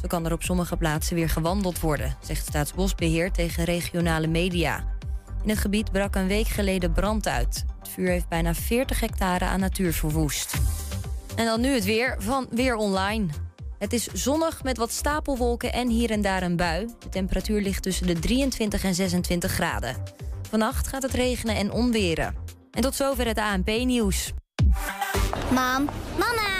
Zo kan er op sommige plaatsen weer gewandeld worden, zegt Staatsbosbeheer tegen regionale media. In het gebied brak een week geleden brand uit. Het vuur heeft bijna 40 hectare aan natuur verwoest. En dan nu het weer van Weer Online. Het is zonnig met wat stapelwolken en hier en daar een bui. De temperatuur ligt tussen de 23 en 26 graden. Vannacht gaat het regenen en onweren. En tot zover het ANP-nieuws. Mam, mama,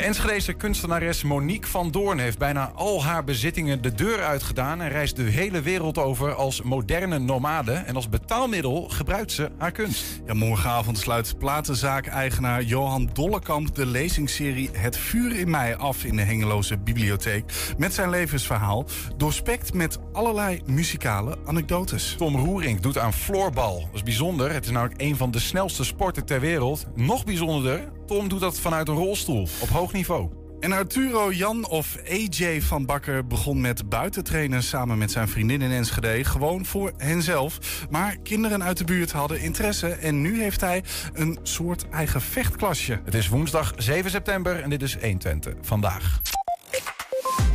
De Enschedese kunstenares Monique van Doorn heeft bijna al haar bezittingen de deur uitgedaan en reist de hele wereld over als moderne nomade. En als betaalmiddel gebruikt ze haar kunst. Ja, morgenavond sluit platenzaak-eigenaar Johan Dollekamp de lezingsserie Het vuur in mij af in de Hengeloze Bibliotheek. Met zijn levensverhaal, doorspekt met allerlei muzikale anekdotes. Tom Roering doet aan floorbal. Dat is bijzonder. Het is namelijk een van de snelste sporten ter wereld. Nog bijzonderder, Tom doet dat vanuit een rolstoel op hoog niveau. En Arturo Jan of AJ van Bakker begon met buitentrainen samen met zijn vriendin in Enschede. Gewoon voor henzelf. Maar kinderen uit de buurt hadden interesse en nu heeft hij een soort eigen vechtklasje. Het is woensdag 7 september en dit is 120 vandaag.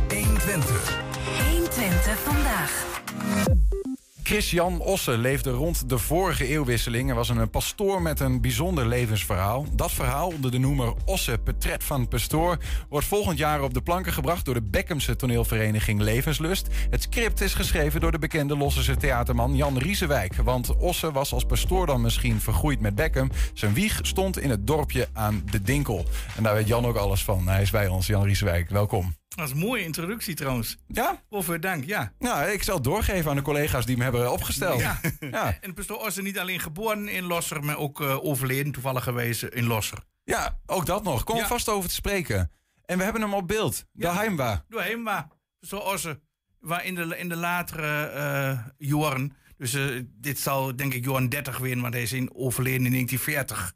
120. 120 vandaag. Christian Osse leefde rond de vorige eeuwwisseling en was een pastoor met een bijzonder levensverhaal. Dat verhaal, onder de noemer Osse Petret van Pastoor, wordt volgend jaar op de planken gebracht door de Beckhamse toneelvereniging Levenslust. Het script is geschreven door de bekende Losserse theaterman Jan Riesewijk. Want Osse was als pastoor dan misschien vergroeid met Beckham. Zijn wieg stond in het dorpje aan de Dinkel. En daar weet Jan ook alles van. Hij is bij ons, Jan Riesewijk. Welkom. Dat is een mooie introductie trouwens. Ja? Of dank, ja. Nou, ik zal het doorgeven aan de collega's die me hebben opgesteld. Ja. Ja. En pastoor Osse niet alleen geboren in Losser, maar ook eh, overleden toevallig geweest in Losser. Ja, ook dat nog. Kom Ja. er vast over te spreken. En we hebben hem op beeld. De Ja. Heimwa. Door hem waar. Pastoor. Waar in de, in de latere eh jaren, dus eh, dit zal denk ik jaren 30 weer, want hij is in, overleden in 1940.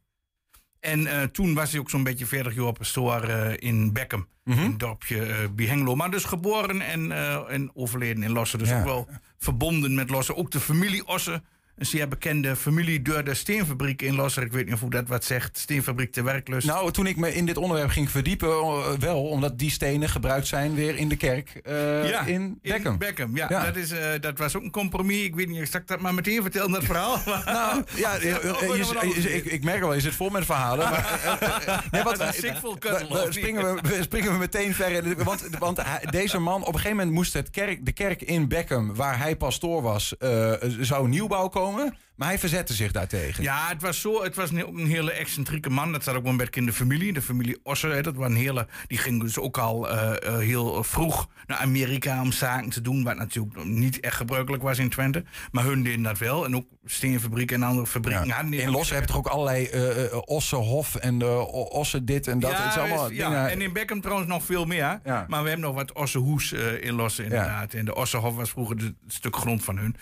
En eh, toen was hij ook zo'n beetje 40 jaar pastoor eh, in Beckham. Mhm. In het dorpje eh bij Hengelo. Maar dus geboren en, eh, en overleden in Lossen. Dus Ja. ook wel verbonden met Lossen. Ook de familie Osse. Een zeer bekende familie door de steenfabriek in Lossen. Ik weet niet of hoe dat wat zegt. Steenfabriek de werklust. Nou, toen ik me in dit onderwerp ging verdiepen, eh, wel, omdat die stenen gebruikt zijn weer in de kerk eh, in Beckham. Beckham, ja. Ja. Dat, is, eh, dat was ook een compromis. Ik weet niet exact dat, maar meteen vertel dat verhaal. Nou, ja, je- ik, ik merk al, je zit vol met verhalen. Maar, nee, wat, Dat is kuttel, niet? springen, we, springen we meteen verder. Want, deze man, op een gegeven moment moest het kerk, de kerk in Beckham, waar hij pastoor was, zou nieuwbouw komen. Maar hij verzette zich daartegen. Ja, het was zo. Het was een- hele excentrieke man. Dat zat ook wel een beetje in de familie. De familie Osser. hè, Dat was een hele. Die ging dus ook al eh, eh, heel vroeg naar Amerika om zaken te doen. Wat natuurlijk niet echt gebruikelijk was in Twente. Maar hun deden dat wel. En ook steenfabrieken en andere fabrieken Ja. hadden. In Los heb je toch ook allerlei eh eh, Ossenhof en uh, Ossen dit en dat. Ja, het is allemaal ja, dingen. en in Beckham trouwens nog veel meer. Ja. Maar we hebben nog wat Ossenhoes eh in Lossen inderdaad. En de Ossenhof was vroeger het stuk grond van hun.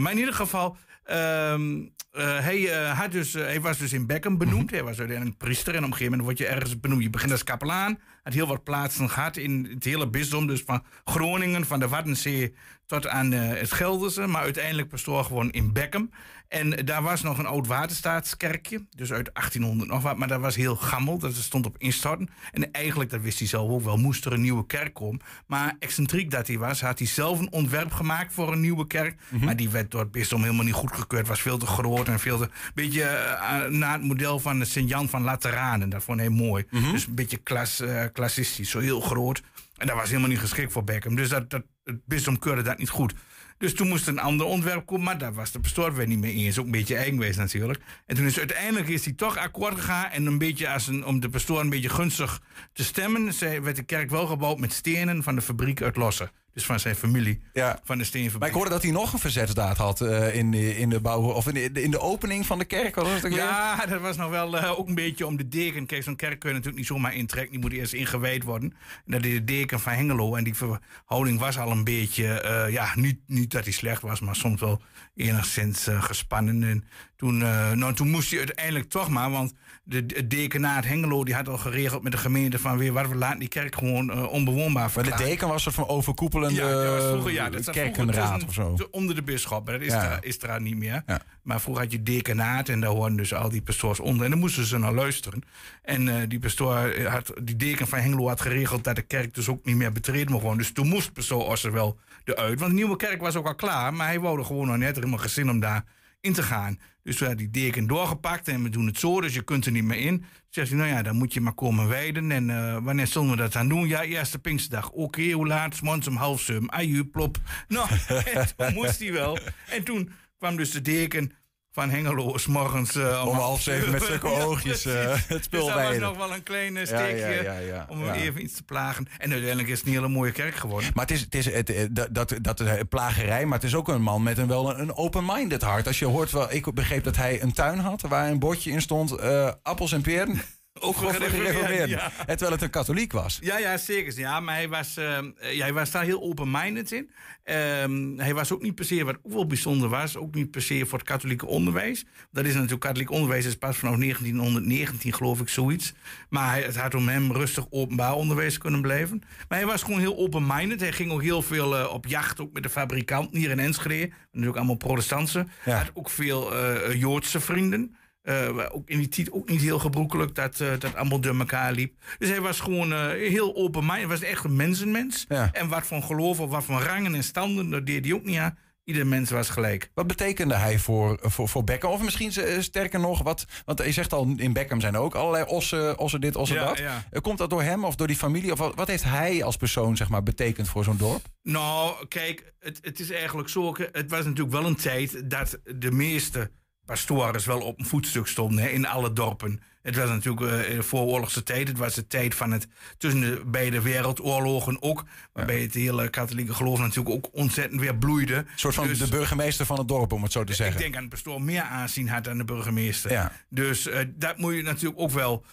Maar in ieder geval, ehm, eh, hij, eh, had dus, eh, hij was dus in Beckham benoemd. Hij was uiteindelijk priester. En op een gegeven moment word je ergens benoemd. Je begint als kapelaan. Had heel wat plaatsen gehad in het hele bisdom. Dus van Groningen, van de Waddenzee tot aan eh, het Gelderse. Maar uiteindelijk pastoor gewoon in Beckham. En daar was nog een oud waterstaatskerkje. Dus uit 1800 nog wat. Maar dat was heel gammel. Dat stond op instorten. En eigenlijk, dat wist hij zelf ook wel, moest er een nieuwe kerk komen. Maar excentriek dat hij was, had hij zelf een ontwerp gemaakt voor een nieuwe kerk. Maar die werd door het bisdom helemaal niet goedgekeurd. Was veel te groot en veel te... beetje eh, naar het model van de Sint-Jan van Lateranen. Dat vond hij mooi. Dus een beetje klas, eh, klassistisch. Zo heel groot. En dat was helemaal niet geschikt voor Beckham. Dus dat, dat, het bisdom keurde dat niet goed. Dus toen moest een ander ontwerp komen, maar daar was de pastoor weer niet mee eens. Ook een beetje eigenwijs natuurlijk. En toen is uiteindelijk is hij toch akkoord gegaan. En een beetje als om de pastoor een beetje gunstig te stemmen, werd de kerk wel gebouwd met stenen van de fabriek uit Lossen. Dus van zijn familie, Ja. van de steenfabriek. Maar ik hoorde dat hij nog een verzetsdaad had eh, in, de, in de bouw of in de, in de opening van de kerk. Wat was het ook weer? Ja, dat was nog wel eh, ook een beetje om de deken. Kijk, zo'n kerk kun je natuurlijk niet zomaar intrekken. Die moet eerst ingewijd worden. En dat is de deken van Hengelo. En die verhouding was al een beetje... eh, ja, niet, niet dat hij slecht was, maar soms wel enigszins eh, gespannen. En toen, eh, nou, toen moest hij uiteindelijk toch maar... Want de, de dekenaat Hengelo die had al geregeld met de gemeente... van weer, wat we laten die kerk gewoon eh, onbewoonbaar Maar de verklaren. deken was soort van overkoepelende Ja, dat was vroeger, ja, dat zat vroeger kerkenraad tussen- of zo. Onder de bisschop, maar dat is, Ja. er, is er niet meer. Ja. Maar vroeger had je dekenaat en daar hoorden dus al die pastoors onder. En dan moesten ze naar luisteren. En eh, die pastoor had, die deken van Hengelo had geregeld dat de kerk dus ook niet meer betreden mocht worden. Dus toen moest pastoor Osser wel eruit. Want de nieuwe kerk was ook al klaar, maar hij wou er gewoon nog net helemaal geen zin om daar in te gaan. Dus we hadden die deken doorgepakt en we doen het zo, dus je kunt er niet meer in. Zegt hij, nou ja, dan moet je maar komen wijden. En eh, wanneer zullen we dat dan doen? Ja, eerste Pinksterdag. Oké, hoe laat? 's morgens om half zeven. Aju, plop. Nou, en toen moest hij wel. En toen kwam dus de deken van Hengelo 's morgens eh, Om half zeven met zulke Ja, oogjes eh, precies. het spul Dus dat was nog wel een klein eh, Ja, steekje ja, ja, ja, om ja. even iets te plagen. En uiteindelijk is het een hele mooie kerk geworden. Maar het is, het is het, eh, dat, dat, dat plagerij, maar het is ook een man met een wel een, open-minded hart. Als je hoort, wel, ik begreep dat hij een tuin had waar een bordje in stond, eh, appels en peren. Ook gereformeerden. ja. En Terwijl het een katholiek was. Ja, ja, zeker. Ja, maar hij was, ja, hij was daar heel open-minded in. Ehm, hij was ook niet per se, wat ook wel bijzonder was, ook niet per se voor het katholieke onderwijs. Dat is natuurlijk, katholiek onderwijs is pas vanaf 1919 geloof ik zoiets. Maar hij, het had om hem rustig openbaar onderwijs kunnen blijven. Maar hij was gewoon heel open-minded. Hij ging ook heel veel eh, op jacht, ook met de fabrikanten hier in Enschede. Natuurlijk allemaal protestantse. Ja. Hij had ook veel eh, Joodse vrienden. Eh, ook in die tijd ook niet heel gebroekelijk dat eh, dat allemaal door elkaar liep. Dus hij was gewoon eh, heel open minded Hij was echt een mensenmens. Ja. En wat van geloof of wat van rangen en standen, dat deed hij ook niet aan. Ieder mens was gelijk. Wat betekende hij voor, voor, voor Beckham? Of misschien sterker nog, wat, want je zegt al, in Beckham zijn er ook allerlei ossen, ossen dit, ossen Ja, dat. ja. Komt dat door hem of door die familie? Of wat, wat heeft hij als persoon zeg maar, betekend voor zo'n dorp? Nou, kijk, het, het is eigenlijk zo. Het was natuurlijk wel een tijd dat de meeste pastoors wel op een voetstuk stonden hè, in alle dorpen. Het was natuurlijk eh vooroorlogse tijd. Het was de tijd van het tussen de beide wereldoorlogen ook. Waarbij het hele katholieke geloof natuurlijk ook ontzettend weer bloeide. Een soort van Dus- de burgemeester van het dorp, om het zo te zeggen. Ik denk aan de pastoor meer aanzien had dan de burgemeester. Ja. Dus eh, dat moet je natuurlijk ook wel,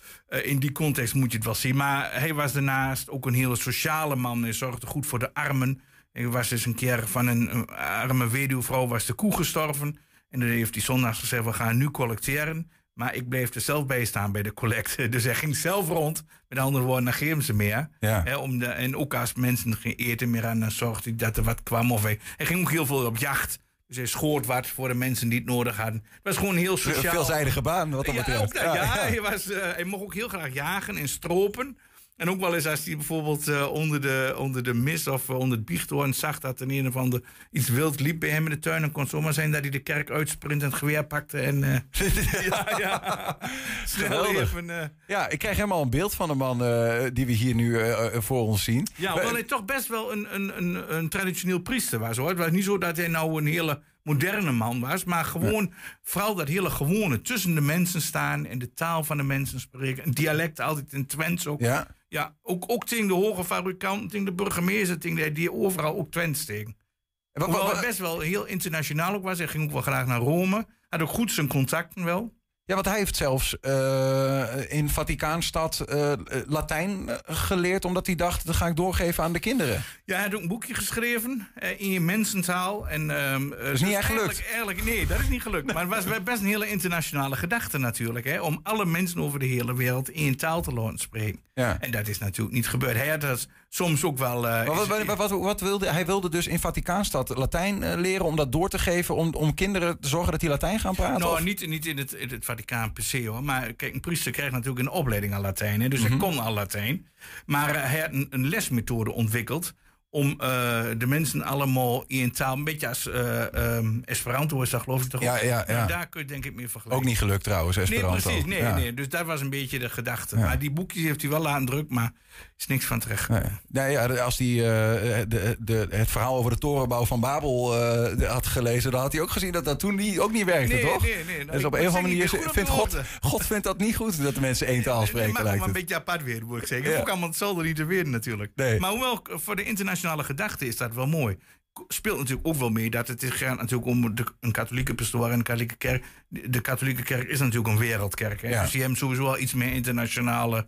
in die context moet je het wel zien. Maar hij was daarnaast ook een hele sociale man. Hij zorgde goed voor de armen. Hij was dus een keer van een, een arme weduwvrouw was de koe gestorven. En dan heeft hij zondags gezegd, we gaan nu collecteren. Maar ik bleef er zelf bij staan bij de collecte. Dus hij ging zelf rond. Met andere woorden, geven ze meer. Ja. Hè, om de, en ook als mensen geen eten meer aan, dan zorgde hij dat er wat kwam. Of hij, hij ging ook heel veel op jacht. Dus hij schoot wat voor de mensen die het nodig hadden. Het was gewoon heel Een sociaal. veelzijdige baan, wat dat Ja, betreft. ook dat, ja, Hij, was, eh, hij mocht ook heel graag jagen en stropen. En ook wel eens als hij bijvoorbeeld eh, onder, de, onder de mis of eh, onder het biechthoorn zag dat er een of ander iets wild liep bij hem in de tuin. Dan kon het zomaar zijn dat hij de kerk uitsprint en het geweer pakte. En eh, ja, ja. snel Geweldig. even. Ja, ik krijg helemaal een beeld van de man die we hier nu voor ons zien. Ja, hoewel hij toch best wel een, een, een, een traditioneel priester was. Hoor. Het was niet zo dat hij nou een hele moderne man was. Maar gewoon, vooral dat hele gewone. Tussen de mensen staan en de taal van de mensen spreken. Een dialect altijd in Twents ook. Ja. Ja, ook, ook tegen de hoge fabrikanten, tegen de burgemeester, tegen die, die overal ook Twents tegen. Wat- Hoewel wat- hij best wel heel internationaal ook was. Hij ging ook wel graag naar Rome. Had ook goed zijn contacten wel. Ja, want hij heeft zelfs eh, in Vaticaanstad eh, Latijn eh, geleerd, omdat hij dacht, dat ga ik doorgeven aan de kinderen. Ja, hij had ook een boekje geschreven eh, in je mensentaal. En, ehm, dat is niet echt gelukt. Eigenlijk, nee, dat is niet gelukt. maar het was best een hele internationale gedachte natuurlijk. Hè, om alle mensen over de hele wereld één taal te laten spreken. Ja. En dat is natuurlijk niet gebeurd. Hij had dat soms ook wel... Maar wat, wat, wat, wat wilde, hij wilde dus in Vaticaanstad Latijn eh, leren om dat door te geven, om, om kinderen te zorgen dat die Latijn gaan praten? Nou, of? niet, niet in, het, in het Vaticaan per se hoor. Maar kijk, een priester krijgt natuurlijk een opleiding aan Latijn. Hè, dus Mhm. hij kon al Latijn. Maar eh, hij had een, een lesmethode ontwikkeld. Om eh, de mensen allemaal in taal. Een beetje als eh, ehm, Esperanto is dat, geloof ik toch? Ja, ook? ja, ja. Daar kun je denk ik mee vergelijken. Ook niet gelukt trouwens, Nee, Esperanto. precies. Nee, Ja. nee. Dus dat was een beetje de gedachte. Maar die boekjes heeft hij wel laten druk, maar is niks van terecht. Nee. Nee, ja, als hij eh, de, de, het verhaal over de torenbouw van Babel had gelezen, dan had hij ook gezien dat dat toen niet, ook niet werkte, Nee, toch? nee, nee. Nou, dus op een of andere manier vindt God. God vindt dat niet goed dat de mensen één taal spreken, lijkt maar een beetje apart weer, moet ik zeggen. Ook allemaal hetzelfde niet te weten natuurlijk. Nee. Maar hoewel voor de internationale internationale gedachte is dat wel mooi. Speelt natuurlijk ook wel mee dat het gaat natuurlijk om de, een katholieke pastoor en een katholieke kerk. De, katholieke kerk is natuurlijk een wereldkerk. Hè? Ja. Dus die hebben sowieso wel iets meer internationale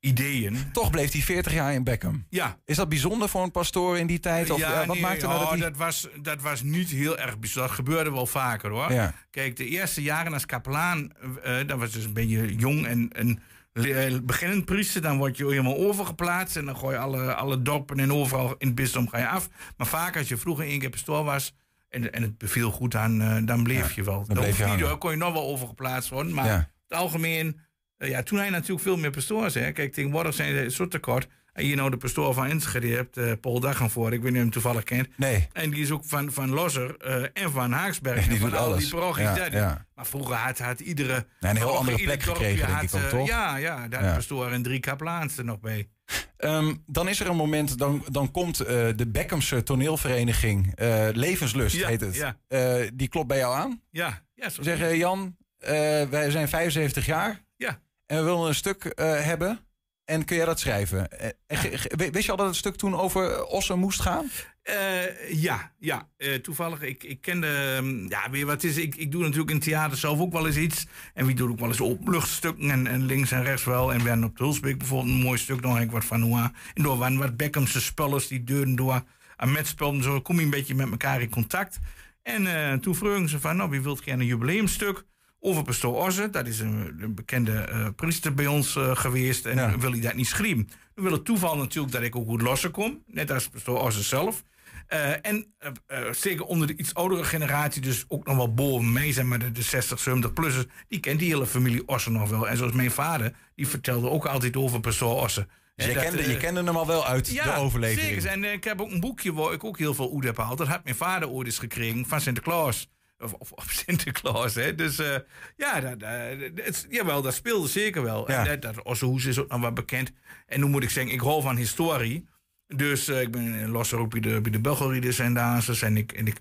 ideeën. Toch bleef hij 40 jaar in Beckham. Ja, Is dat bijzonder voor een pastoor in die tijd? Of, eh, wat nee, maakte nou oh, dat hij... dat, was, dat was niet heel erg bijzonder. Dat gebeurde wel vaker hoor. Ja. Kijk, de eerste jaren als kapelaan, eh, dat was dus een beetje jong en, en beginnend priester. Dan word je helemaal overgeplaatst en dan gooi je alle, alle dorpen en overal in het bisdom ga je af. Maar vaak als je vroeger één keer pastoor was en, en het beviel goed aan, eh, dan bleef je wel. Dan, bleef je niet, kon je nog wel overgeplaatst worden. Maar Ja. in het algemeen, eh, ja, toen hij natuurlijk veel meer pastoors. Hè. Kijk, tegenwoordig zijn ze zo tekort. En je nou de pastoor van Enschede hebt, eh Paul Dagenvoort, ik weet niet of je hem toevallig kent. Nee. En die is ook van, van Losser eh, en van Haaksberg. En die van doet al alles. die Ja, ja. Maar vroeger had, had iedere... een heel andere plek gekregen, denk had, ik ook, eh, toch? Ja, ja, daar de pastoor en drie kapelaans er nog bij. Ehm, dan is er een moment, dan, dan komt de Beckhamse toneelvereniging, Levenslust Ja, heet het. ja. Die klopt bij jou aan. Ja, ja, zeggen, Jan, wij zijn 75 jaar Ja. en we willen een stuk hebben. En kun jij dat schrijven? Eh, wist je al dat het stuk toen over Ossen moest gaan? Eh, ja, ja. Eh, toevallig, ik, ik kende... ehm, ja, weet wat is? Ik, ik doe natuurlijk in theater zelf ook wel eens iets. En wie doet ook wel eens openluchtstukken en, en links en rechts wel. En we hebben op de Hulsbeek bijvoorbeeld een mooi stuk. Dan heb ik wat van hoe. En door waren wat Beckhamse spullers die deuren door aan met spullen. Zo kom je een beetje met elkaar in contact. En eh, toen vroegen ze van, nou, wie wilt gerne een jubileumstuk? Over pastoor Osse, dat is een, een bekende eh, priester bij ons eh, geweest. En Ja. wil hij dat niet schrijven? Dan wil het toeval natuurlijk dat ik ook goed lossen kom. Net als pastoor Osse zelf. Eh, en zeker onder de iets oudere generatie, dus ook nog wel boven mij, zeg maar de, de 60, 70-plussers, die kent die hele familie Ossen nog wel. En zoals mijn vader, die vertelde ook altijd over pastoor Ossen. Dus je, dat, kende, je kende hem al wel uit de overlevering. Zeker. En ik heb ook een boekje waar ik ook heel veel oed heb gehaald. Dat had mijn vader ooit eens gekregen van Sinterklaas. Of, of, of Sinterklaas, hè. Dus eh, ja, dat, dat, jawel, dat speelde zeker wel. Ja. En dat, dat Ossehoes is ook nog wat bekend. En nu moet ik zeggen, ik hou van historie. Dus eh, ik ben losser ook bij de, bij de Belgerieders en Daanses. En ik, en ik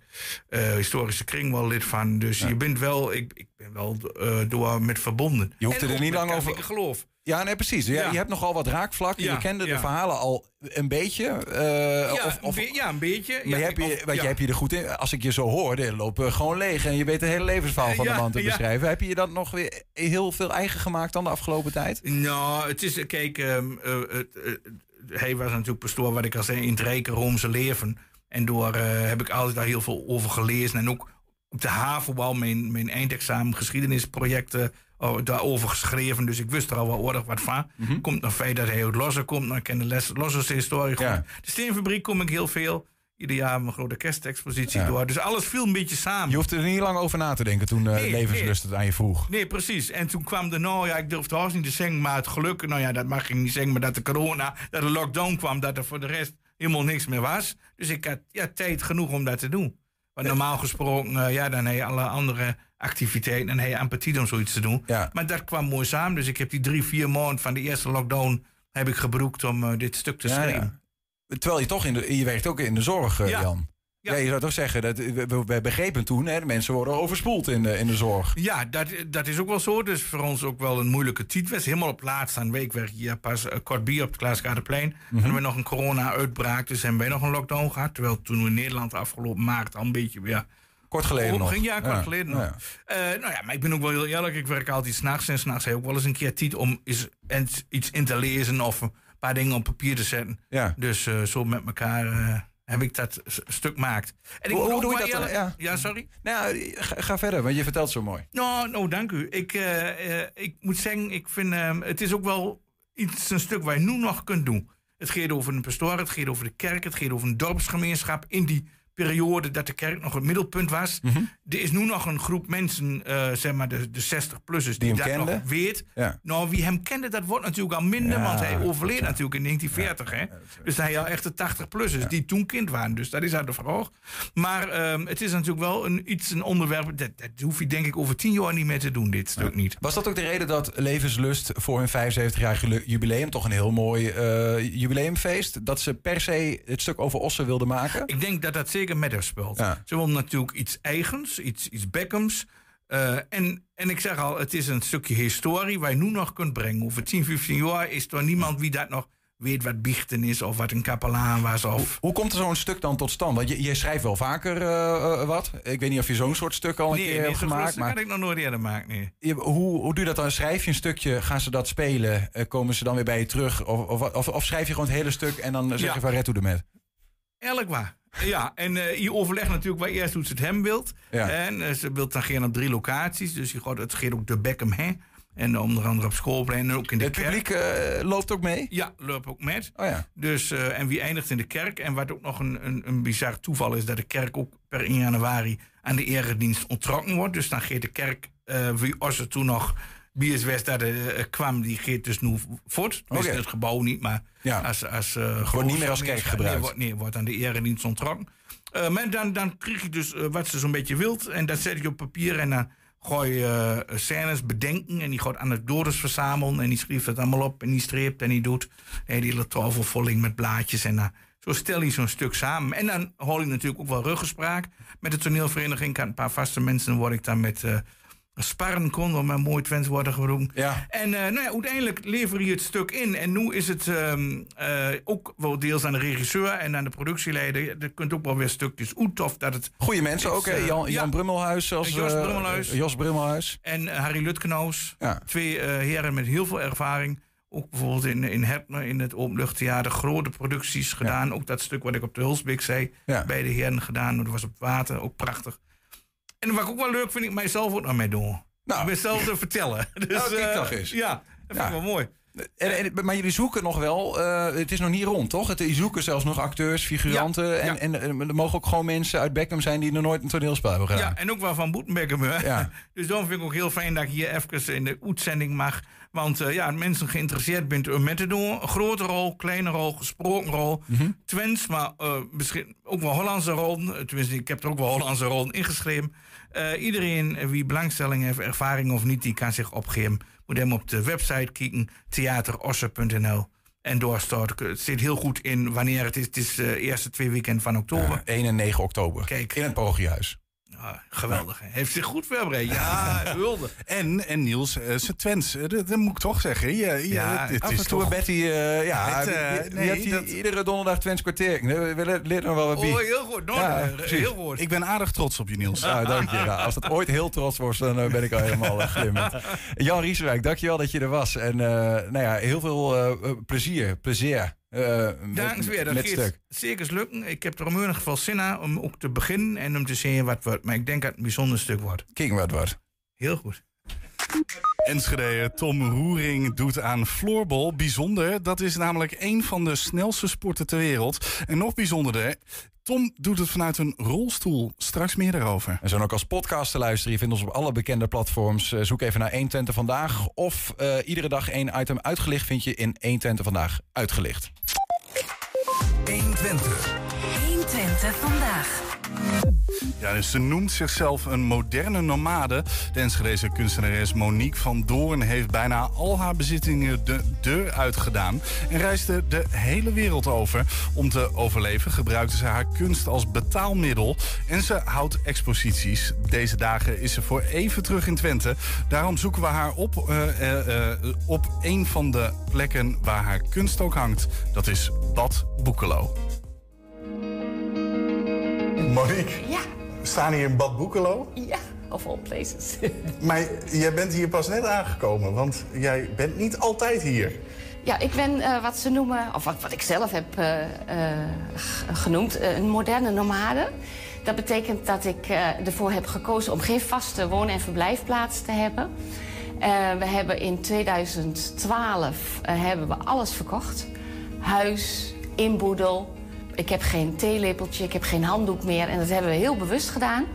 eh, historische kring wel lid van. Dus je bent wel, ik, ik ben wel eh, door met verbonden. Je hoeft En er niet lang over- katholieke geloof. Ja, nee, precies. Ja, Ja. Je hebt nogal wat raakvlakken. Ja, je kende de verhalen al een beetje. eh, Ja, of, of, ja, een beetje. maar ja, heb je, of- want ja. je hebt je er goed in. Als ik je zo hoor, dan lopen gewoon leeg. En je weet het hele levensverhaal van de man te ja. beschrijven. Heb je je dat nog weer heel veel eigen gemaakt dan de afgelopen tijd? Nou, het is, kijk, het, eh, hij was natuurlijk pastoor, wat ik al zei, in het rijke Roomse leven. En door eh, heb ik altijd daar heel veel over gelezen. En ook op de wel mijn, mijn eindexamen geschiedenisprojecten oh, daarover geschreven. Dus ik wist er al wel aardig wat van. Komt nog feit dat hij uit Losse komt. Ik ken de les, historie goed. Ja. De steenfabriek kom ik heel veel. Ieder jaar een grote kerstexpositie Ja. door. Dus alles viel een beetje samen. Je hoeft er niet lang over na te denken toen Nee, levenslust het aan je vroeg. Nee, precies. En toen kwam de, nou ja, ik durfde haast niet te zeggen, maar het geluk, nou ja, dat mag ik niet zeggen, maar dat de corona, dat de lockdown kwam, dat er voor de rest helemaal niks meer was. Dus ik had ja, tijd genoeg om dat te doen. Want normaal gesproken, eh, ja, dan heb je alle andere activiteiten en heb je apathie om zoiets te doen. Ja. Maar dat kwam mooi samen, dus ik heb die drie, vier maanden van de eerste lockdown heb ik gebruikt om eh, dit stuk te Ja, schrijven. ja. Terwijl je toch in de, je werkt ook in de zorg, eh, Ja. Jan. Ja. Ja. je zou toch zeggen, dat, we, we- we begrepen toen, hè, de mensen worden overspoeld in de, in de zorg. Ja, dat, dat is ook wel zo. Dus voor ons ook wel een moeilijke tijd. was helemaal op laatst aan week werd hier pas eh, kort bier op het Klaasgaardeplein. Mhm. Hadden we nog een corona-uitbraak, dus hebben wij nog een lockdown gehad. Terwijl toen we in Nederland afgelopen maart al een beetje weer... Kort geleden Oh, nog. ging- Ja, kort geleden nog. ja. Eh, nou ja, maar ik ben ook wel heel eerlijk. Ik werk altijd s'nachts. En s'nachts heb ik ook wel eens een keer tijd om eens, iets in te lezen... of paar dingen op papier te zetten. Ja. Dus eh, zo met elkaar eh, heb ik dat stuk gemaakt. En ik Hoe- doe je dat dan? Ja. ja, sorry? Nou, ga, ga verder, want je vertelt zo mooi. Nou, nou dank u. Ik, eh, ik moet zeggen, ik vind, ehm, het is ook wel iets, een stuk waar je nu nog kunt doen. Het gaat over een pastoor, het gaat over de kerk, het gaat over een dorpsgemeenschap in die periode dat de kerk nog het middelpunt was. Mhm. Er is nu nog een groep mensen, eh, zeg maar de, de 60-plussers, die, hem dat kenden? nog weet. Ja. Nou, wie hem kende, dat wordt natuurlijk al minder, Ja, want hij overleed ja. natuurlijk in 1940. hè? Dus hij had echt de 80-plussers die toen kind waren. Dus dat is uit de vraag. Maar ehm, het is natuurlijk wel een, iets, een onderwerp, dat, dat hoef je denk ik over tien jaar niet meer te doen, dit stuk niet. Was dat ook de reden dat Levenslust voor hun 75-jarig jubileum, toch een heel mooi eh, jubileumfeest, dat ze per se het stuk over Ossen wilden maken? Ik denk dat dat zeker met haar speelt. Ja. Ze willen natuurlijk iets eigens, iets, iets Beckhams. Eh, en, en ik zeg al, het is een stukje historie waar je nu nog kunt brengen. Over 10, 15 jaar is er niemand wie dat nog weet wat biechten is of wat een kapelaan was. Of... Hoe, komt er zo'n stuk dan tot stand? Want je, je schrijft wel vaker uh, wat. Ik weet niet of je zo'n soort stuk al een nee, keer nee, hebt gemaakt. Maar kan ik nog nooit eerder maken. Nee. Je, hoe, hoe doe je dat dan? Schrijf je een stukje, gaan ze dat spelen? Uh, komen ze dan weer bij je terug? Of, of, of, of schrijf je gewoon het hele stuk en dan zeg ja. je van red hoe met? Eerlijk waar. Ja, en uh, je overlegt natuurlijk waar eerst hoe ze het hem wilt. Ja. En uh, ze wilt dan geen op drie locaties. Dus je gaat, het gaat ook de Beckham hè. En onder andere op schoolplein en ook in de het kerk. Het publiek uh, loopt ook mee? Ja, loopt ook met. Oh ja. Dus, en wie eindigt in de kerk? En wat ook nog een, een, een bizar toeval is... dat de kerk ook per 1 januari aan de eredienst onttrokken wordt. Dus dan gaat de kerk, wie als er toen nog Biers West daar kwam... die gaat dus nu voort. Dus okay. het gebouw niet, maar ja. als... als wordt niet meer als kerk gebruikt. Nee, wordt, nee, wordt aan de eredienst onttrokken. maar dan, dan krijg je dus wat ze zo'n beetje wilt. En dat zet je op papier en dan gooi je uh, scènes bedenken en die gaat anekdotes verzamelen en die schrijft het allemaal op en die streept en die doet en die hele tafelvolling met blaadjes en uh, zo stel je zo'n stuk samen. En dan hoor je natuurlijk ook wel ruggespraak met de toneelvereniging. Een paar vaste mensen, word ik dan met uh, sparren kon, wat mijn mooi Twents worden geroemd. Ja. En uh, nou ja, uiteindelijk lever je het stuk in. En nu is het um, uh, ook wel deels aan de regisseur en aan de productieleider. Je kunt ook wel weer stukjes uit of dat het... Goeie mensen is, ook, hè? Jan, Jan ja. Brummelhuis. Als, Jos Brummelhuis. Jos Brummelhuis. En Harry Lutkenoos. Ja. Twee heren met heel veel ervaring. Ook bijvoorbeeld in, in Hertner, in het Openluchttheater, grote producties gedaan. Ja. Ook dat stuk wat ik op de Hulsbeek zei, ja. bij de heren gedaan. Dat was op water, ook prachtig. En wat ik ook wel leuk vind, ik mijzelf ook nog mee doen. Nou, te vertellen. Dus, nou, kijk uh, toch eens. Ja, dat vind ik wel mooi. En, en, maar jullie zoeken nog wel, uh, het is nog niet rond, toch? Het, jullie zoeken zelfs nog acteurs, figuranten. Ja, en, ja. En, er mogen ook gewoon mensen uit Beckham zijn die nog nooit een toneelspel hebben gedaan. Ja, en ook wel van Boetenbeckham. Ja. dus daarom vind ik ook heel fijn dat ik hier even in de uitzending mag. Want uh, ja, mensen geïnteresseerd bent om met te doen. Grote rol, kleine rol, gesproken rol. Mm -hmm. Twents, maar uh, misschien ook wel Hollandse rollen. Tenminste, ik heb er ook wel Hollandse rollen ingeschreven. Iedereen wie belangstelling heeft, ervaring of niet, die kan zich opgeven. Moet hem op de website kijken, theaterosse.nl. En doorstarten. Het zit heel goed in wanneer het is. Het is de eerste twee weekend van oktober. Ja, 1 en 9 oktober. Kijk. In het Parochiehuis. Ah, geweldig. Hè? Heeft zich goed voorbereid. Ja, hulde. en, en Niels, uh, zijn Twents, uh, dat, dat, moet ik toch zeggen. Je, je, ja, het, het is toch... Betty, uh, ja, het, nee, dat... iedere donderdag Twents kwartier. We leren nog wel wat bij. Oh, heel goed. Ja, heel goed. Ik ben aardig trots op je, Niels. dank je. Nou, als dat ooit heel trots wordt, dan ben ik al helemaal glimmend. Jan Rieswijk, dankjewel dat je er was. En nou ja, heel veel plezier, plezier. Uh, Dank weer, dat gaat zeker lukken. Ik heb er in ieder geval zin aan om ook te beginnen en om te zien wat wordt. Maar ik denk dat het een bijzonder stuk wordt. Kijk wat wordt. Heel goed. Enschede Tom Roering doet aan floorball. Bijzonder, dat is namelijk een van de snelste sporten ter wereld. En nog bijzonderder, Tom doet het vanuit een rolstoel. Straks meer daarover. En zo ook als podcast te luisteren. Je vindt ons op alle bekende platforms. Zoek even naar 120 Vandaag. Of uh, iedere dag één item uitgelicht vind je in 120 Vandaag uitgelicht. 120. 120 Vandaag. Dus ze noemt zichzelf een moderne nomade. De Enschedeze kunstenares Monique van Doorn heeft bijna al haar bezittingen de deur uitgedaan. En reisde de hele wereld over. Om te overleven gebruikte ze haar kunst als betaalmiddel. En ze houdt exposities. Deze dagen is ze voor even terug in Twente. Daarom zoeken we haar op, uh, uh, uh, op een van de plekken waar haar kunst ook hangt. Dat is Bad Boekelo. Monique? Ja. We staan hier in Bad Boekelo. Ja, of all places. maar jij bent hier pas net aangekomen, want jij bent niet altijd hier. Ja, ik ben uh, wat ze noemen, of wat, wat ik zelf heb uh, uh, genoemd, een moderne nomade. Dat betekent dat ik ervoor heb gekozen om geen vaste woon- en verblijfplaats te hebben. we hebben in 2012 hebben we alles verkocht. Huis, inboedel, ik heb geen theelepeltje, ik heb geen handdoek meer. En dat hebben we heel bewust gedaan.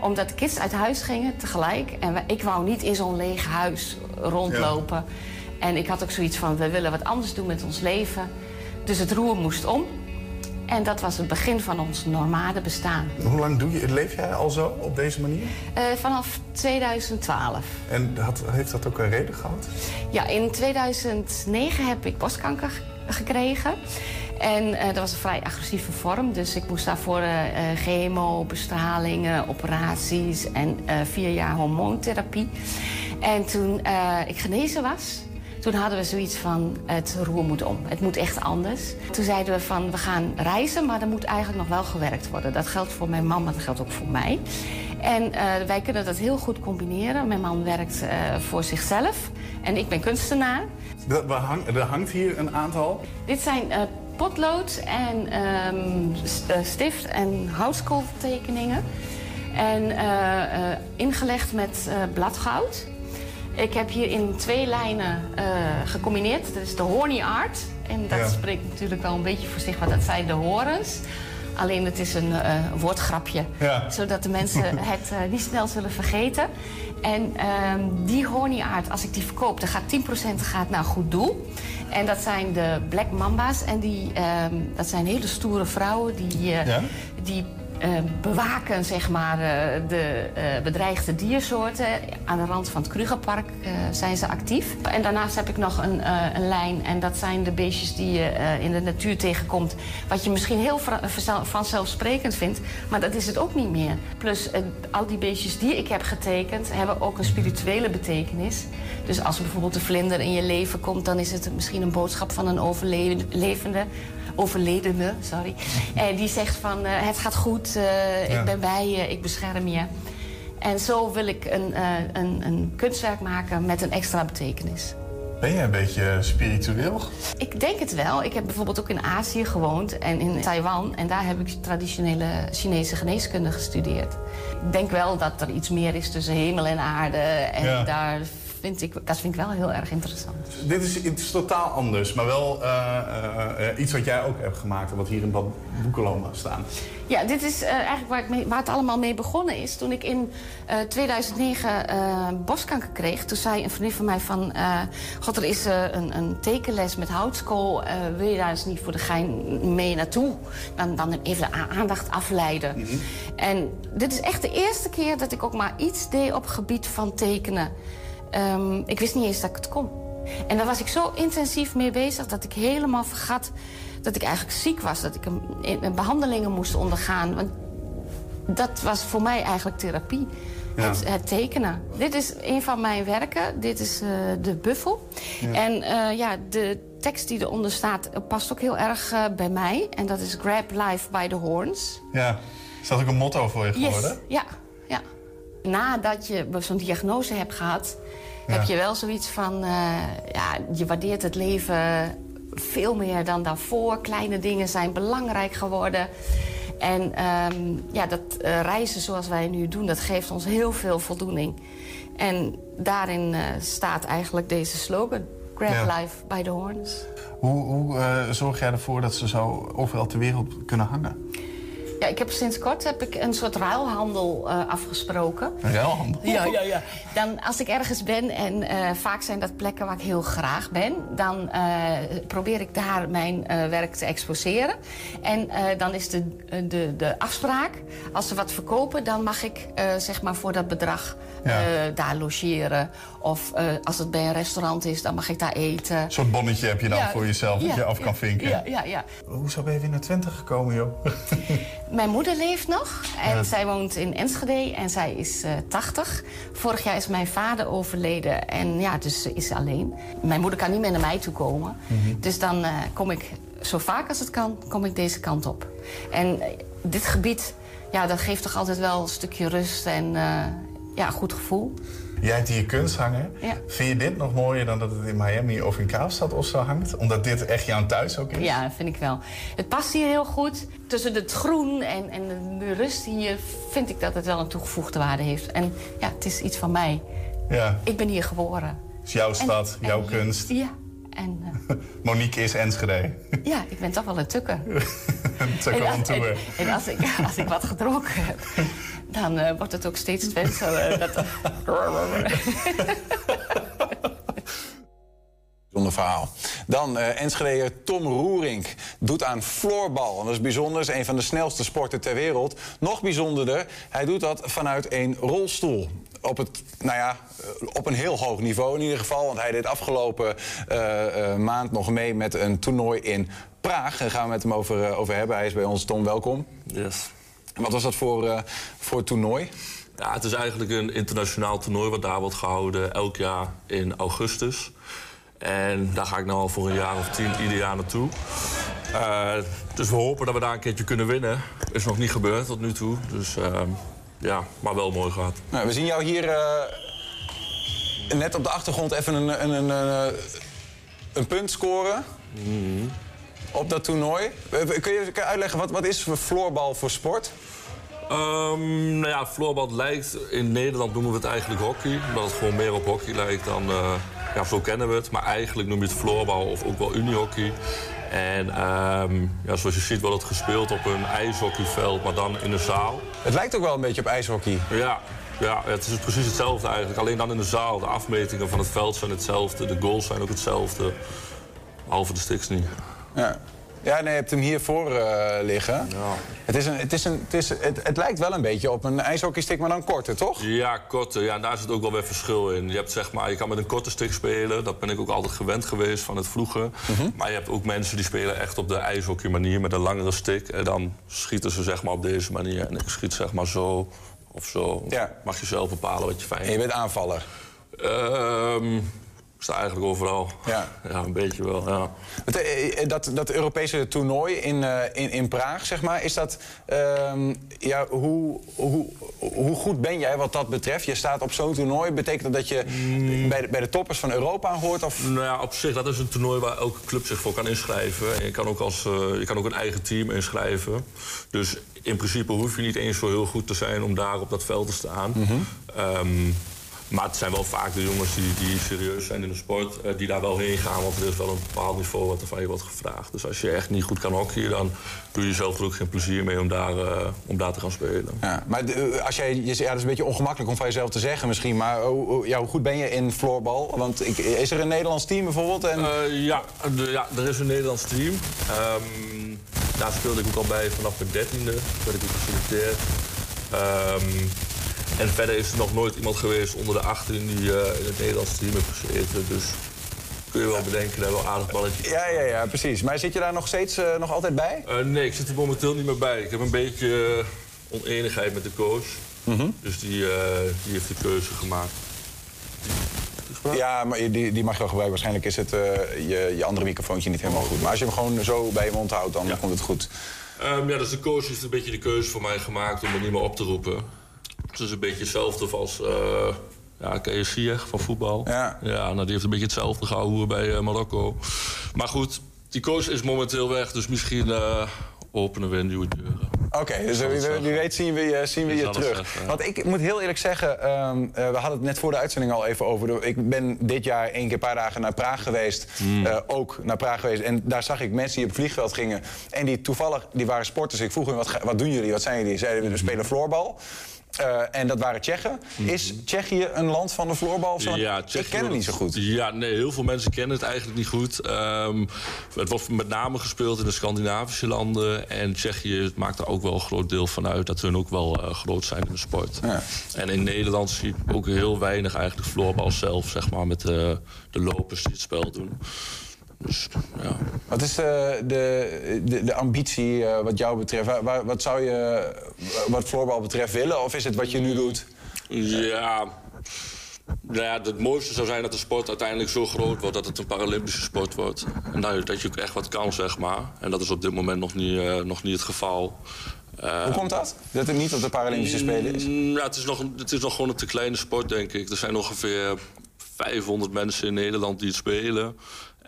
Omdat de kids uit huis gingen tegelijk. En we, ik wou niet in zo'n leeg huis rondlopen. Ja. En ik had ook zoiets van, we willen wat anders doen met ons leven. Dus het roer moest om. En dat was het begin van ons normale bestaan. Hoe lang doe je, leef jij al zo op deze manier? Uh, vanaf 2012. En had, heeft dat ook een reden gehad? Ja, in 2009 heb ik borstkanker gekregen. En uh, dat was een vrij agressieve vorm. Dus ik moest daarvoor uh, chemo, bestralingen, operaties en vier jaar hormoontherapie. En toen ik genezen was, Toen hadden we zoiets van, het roer moet om. Het moet echt anders. Toen zeiden we van, we gaan reizen, maar er moet eigenlijk nog wel gewerkt worden. Dat geldt voor mijn man, maar dat geldt ook voor mij. En uh, wij kunnen dat heel goed combineren. Mijn man werkt uh, voor zichzelf en ik ben kunstenaar. Er, hang, er hangt hier een aantal? Dit zijn uh, potlood en um, stift- en houtskooltekeningen. En ingelegd met bladgoud. Ik heb hier in twee lijnen gecombineerd. Dat is de horny art. En dat ja. spreekt natuurlijk wel een beetje voor zich, want dat zijn de horens. Alleen het is een uh, woordgrapje. Ja. Zodat de mensen het uh, niet snel zullen vergeten. En uh, die honingaard, als ik die verkoop, dan gaat 10% gaat naar goed doel. En dat zijn de Black Mamba's. En die, ehm, dat zijn hele stoere vrouwen die, uh, ja? die bewaken zeg maar, uh, de uh, bedreigde diersoorten. Aan de rand van het Krugerpark zijn ze actief. En daarnaast heb ik nog een, een lijn. En dat zijn de beestjes die je in de natuur tegenkomt. Wat je misschien heel vanzelfsprekend vindt. Maar dat is het ook niet meer. Plus al die beestjes die ik heb getekend... hebben ook een spirituele betekenis. Dus als bijvoorbeeld een vlinder in je leven komt... dan is het misschien een boodschap van een overlevende overledene, sorry. En die zegt van, uh, het gaat goed, uh, ja. ik ben bij je, ik bescherm je. En zo wil ik een, uh, een, een kunstwerk maken met een extra betekenis. Ben je een beetje spiritueel? Ik denk het wel. Ik heb bijvoorbeeld ook in Azië gewoond en in Taiwan. En daar heb ik traditionele Chinese geneeskunde gestudeerd. Ik denk wel dat er iets meer is tussen hemel en aarde. En ja. daar vind ik, dat vind ik wel heel erg interessant. Dit is totaal anders, maar wel uh, uh, iets wat jij ook hebt gemaakt... en wat hier in Bad Boekeloma staan. Ja, dit is uh, eigenlijk waar, ik mee, waar, het allemaal mee begonnen is. Toen ik in 2009 boskanker kreeg, toen zei een vriendin van mij van... God, er is een, een, tekenles met houtskool. wil je daar eens niet voor de gein mee naartoe? Dan, dan even de aandacht afleiden. Mm -hmm. En dit is echt de eerste keer dat ik ook maar iets deed op het gebied van tekenen. Um, ik wist niet eens dat ik het kon. En daar was ik zo intensief mee bezig dat ik helemaal vergat dat ik eigenlijk ziek was. Dat ik een, een behandelingen moest ondergaan. Want dat was voor mij eigenlijk therapie. Ja. Het, het, tekenen. Dit is een van mijn werken. Dit is uh, de buffel. Ja. En uh, ja, de tekst die eronder staat past ook heel erg uh, bij mij. En dat is Grab Life by the Horns. Ja. Is dat ook een motto voor je geworden? Yes. Ja. ja. Nadat je zo'n diagnose hebt gehad... Ja. heb je wel zoiets van... Uh, ja, je waardeert het leven veel meer dan daarvoor. Kleine dingen zijn belangrijk geworden. En um, ja, dat uh, reizen zoals wij nu doen, dat geeft ons heel veel voldoening. En daarin uh, staat eigenlijk deze slogan. Grab ja. life by the horns. Hoe, hoe zorg jij ervoor dat ze zo overal ter wereld kunnen hangen? Ja, ik heb sinds kort heb ik een soort ruilhandel uh, afgesproken. Een ruilhandel? Ja, ja, ja. Dan, als ik ergens ben, en uh, vaak zijn dat plekken waar ik heel graag ben... dan uh, probeer ik daar mijn werk te exposeren. En dan is de, de, de afspraak, als ze wat verkopen... dan mag ik zeg maar voor dat bedrag ja. daar logeren. Of als het bij een restaurant is, dan mag ik daar eten. Een soort bonnetje heb je dan ja, voor jezelf, dat je af kan vinken. Ja, ja, ja. Hoezo ben je weer naar Twente gekomen, joh? Mijn moeder leeft nog en ja. zij woont in Enschede en zij is uh, 80. Vorig jaar is mijn vader overleden en ja, dus ze is alleen. Mijn moeder kan niet meer naar mij toe komen. Mm -hmm. Dus dan uh, kom ik, zo vaak als het kan, kom ik deze kant op. En uh, dit gebied, ja, dat geeft toch altijd wel een stukje rust en ja, een goed gevoel. Jij hebt hier kunst hangen. Ja. Vind je dit nog mooier dan dat het in Miami of in Kaapstad of zo hangt? Omdat dit echt jouw thuis ook is? Ja, vind ik wel. Het past hier heel goed. Tussen het groen en, en de rust hier vind ik dat het wel een toegevoegde waarde heeft. En ja, het is iets van mij. Ja. Ik ben hier geboren. Het is jouw stad, en, jouw en, kunst. Ja. En, uh... Monique is Enschede. Ja, ik ben toch wel een tukker. tukker en, en als, ik, als ik wat gedronken heb, dan uh, wordt het ook steeds Twentse. Uh, dat... Bijzonder verhaal. Dan uh, Enschedeer Tom Roerink doet aan floorbal. En dat is bijzonder, is een van de snelste sporten ter wereld. Nog bijzonderder, hij doet dat vanuit een rolstoel. Op, het, nou ja, op een heel hoog niveau in ieder geval. Want hij deed afgelopen uh, uh, maand nog mee met een toernooi in Praag. Daar gaan we met hem over, over hebben. Hij is bij ons. Tom, welkom. Yes. Wat was dat voor, voor toernooi? Ja, het is eigenlijk een internationaal toernooi wat daar wordt gehouden elk jaar in augustus. En daar ga ik nu al voor een jaar of tien ieder jaar naartoe. Uh, dus we hopen dat we daar een keertje kunnen winnen. Is nog niet gebeurd tot nu toe. Dus uh, ja, maar wel mooi gehad. Nou, we zien jou hier uh, net op de achtergrond even een, een, een, een, een punt scoren. Mm. Op dat toernooi. Kun je, kun je uitleggen, wat, wat is floorbal voor sport? Um, nou ja, floorbal lijkt... In Nederland noemen we het eigenlijk hockey. Omdat het gewoon meer op hockey lijkt dan... Uh, ja, zo kennen we het. Maar eigenlijk noem je het floorbal of ook wel unihockey. En um, ja, zoals je ziet wordt het gespeeld op een ijshockeyveld, maar dan in een zaal. Het lijkt ook wel een beetje op ijshockey. Ja, ja, het is precies hetzelfde eigenlijk. Alleen dan in de zaal. De afmetingen van het veld zijn hetzelfde. De goals zijn ook hetzelfde. Behalve de sticks niet. Ja. Ja, nee, je hebt hem hiervoor uh, liggen. Het, is een, het, is een, het, is, het, het, lijkt wel een beetje op een ijshockeystick, maar dan korter, toch? Ja, korter. Ja, en daar zit ook wel weer verschil in. Je, hebt, zeg maar, je kan met een korte stick spelen. Dat ben ik ook altijd gewend geweest van het vroeger. Mm -hmm. Maar je hebt ook mensen die spelen echt op de ijshockey manier met een langere stick. En dan schieten ze zeg maar op deze manier. En ik schiet zeg maar zo of zo. Ja. Mag je zelf bepalen wat je fijn vindt. En je bent aanvaller? Um, ik sta eigenlijk overal. Ja, ja een beetje wel, ja. Dat, dat Europese toernooi in, uh, in, in Praag, zeg maar, is dat... Uh, ja, hoe, hoe, hoe goed ben jij wat dat betreft? Je staat op zo'n toernooi. Betekent dat dat je mm. bij, de, bij de toppers van Europa hoort? Of? Nou ja, op zich, dat is een toernooi waar elke club zich voor kan inschrijven. En je kan ook, als, uh, je kan ook een eigen team inschrijven. Dus in principe hoef je niet eens zo heel goed te zijn om daar op dat veld te staan. Mm -hmm. um, maar het zijn wel vaak de jongens die, die serieus zijn in de sport, uh, die daar wel heen gaan. Want er is wel een bepaald niveau wat er van je wordt gevraagd. Dus als je echt niet goed kan hockeyen, dan doe je zelf er ook geen plezier mee om daar, uh, om daar te gaan spelen. Ja, maar de, als jij, ja, dat is een beetje ongemakkelijk om van jezelf te zeggen misschien. Maar hoe, ja, hoe goed ben je in floorbal? Want ik, is er een Nederlands team bijvoorbeeld? En... Uh, ja, de, ja, er is een Nederlands team. Um, daar speelde ik ook al bij vanaf mijn dertiende. werd ik ook geselecteerd. Um, en verder is er nog nooit iemand geweest onder de 18 die uh, in het Nederlandse team heeft gezeten. Dus kun je wel bedenken, dat wel aardig balletje. Ja, ja, ja, precies. Maar zit je daar nog steeds uh, nog altijd bij? Uh, nee, ik zit er momenteel niet meer bij. Ik heb een beetje oneenigheid met de coach. Mm -hmm. Dus die, die heeft de keuze gemaakt. Ja, maar die, die mag je wel gebruiken. Waarschijnlijk is het je, je andere microfoontje niet helemaal goed. Maar als je hem gewoon zo bij je mond houdt, dan ja. komt het goed. Um, ja, dus de coach heeft een beetje de keuze voor mij gemaakt om me niet meer op te roepen. Het is een beetje hetzelfde als... Uh, ja, ken je Ziyech van voetbal? Ja. Ja, nou, die heeft een beetje hetzelfde gehouden bij uh, Marokko. Maar goed, die coach is momenteel weg, dus misschien uh, openen we een nieuwe deuren. Oké, okay, dus wie, wie, weet zien we je, zien we je terug. Zeggen, ja. Want ik moet heel eerlijk zeggen, um, uh, we hadden het net voor de uitzending al even over. Ik ben dit jaar één keer een paar dagen naar Praag geweest. Mm. Uh, ook naar Praag geweest. En daar zag ik mensen die op het vliegveld gingen. En die toevallig, die waren sporters. Ik vroeg hun, wat, wat doen jullie? Wat zijn jullie? Zeiden, we spelen floorbal. Uh, en dat waren Tsjechen. Is Tsjechië een land van de floorbal? Zo? Ja, Tsjechië, ik ken het niet zo goed. Ja, nee, heel veel mensen kennen het eigenlijk niet goed. Um, het wordt met name gespeeld in de Scandinavische landen. En Tsjechië maakt er ook wel een groot deel van uit... dat hun ook wel uh, groot zijn in de sport. Ja. En in Nederland zie je ook heel weinig eigenlijk floorbal zelf... zeg maar, met de, de lopers die het spel doen. Dus, ja. Wat is de, de, de, de ambitie uh, wat jou betreft? Wat, wat zou je wat floorbal betreft willen? Of is het wat je nu doet? Ja, nou ja, het mooiste zou zijn dat de sport uiteindelijk zo groot wordt dat het een Paralympische sport wordt. En dat, dat je ook echt wat kan, zeg maar. En dat is op dit moment nog niet, uh, nog niet het geval. Uh, Hoe komt dat? Dat het niet op de Paralympische Spelen is? Ja, het is, nog, het is nog gewoon een te kleine sport, denk ik. Er zijn ongeveer 500 mensen in Nederland die het spelen.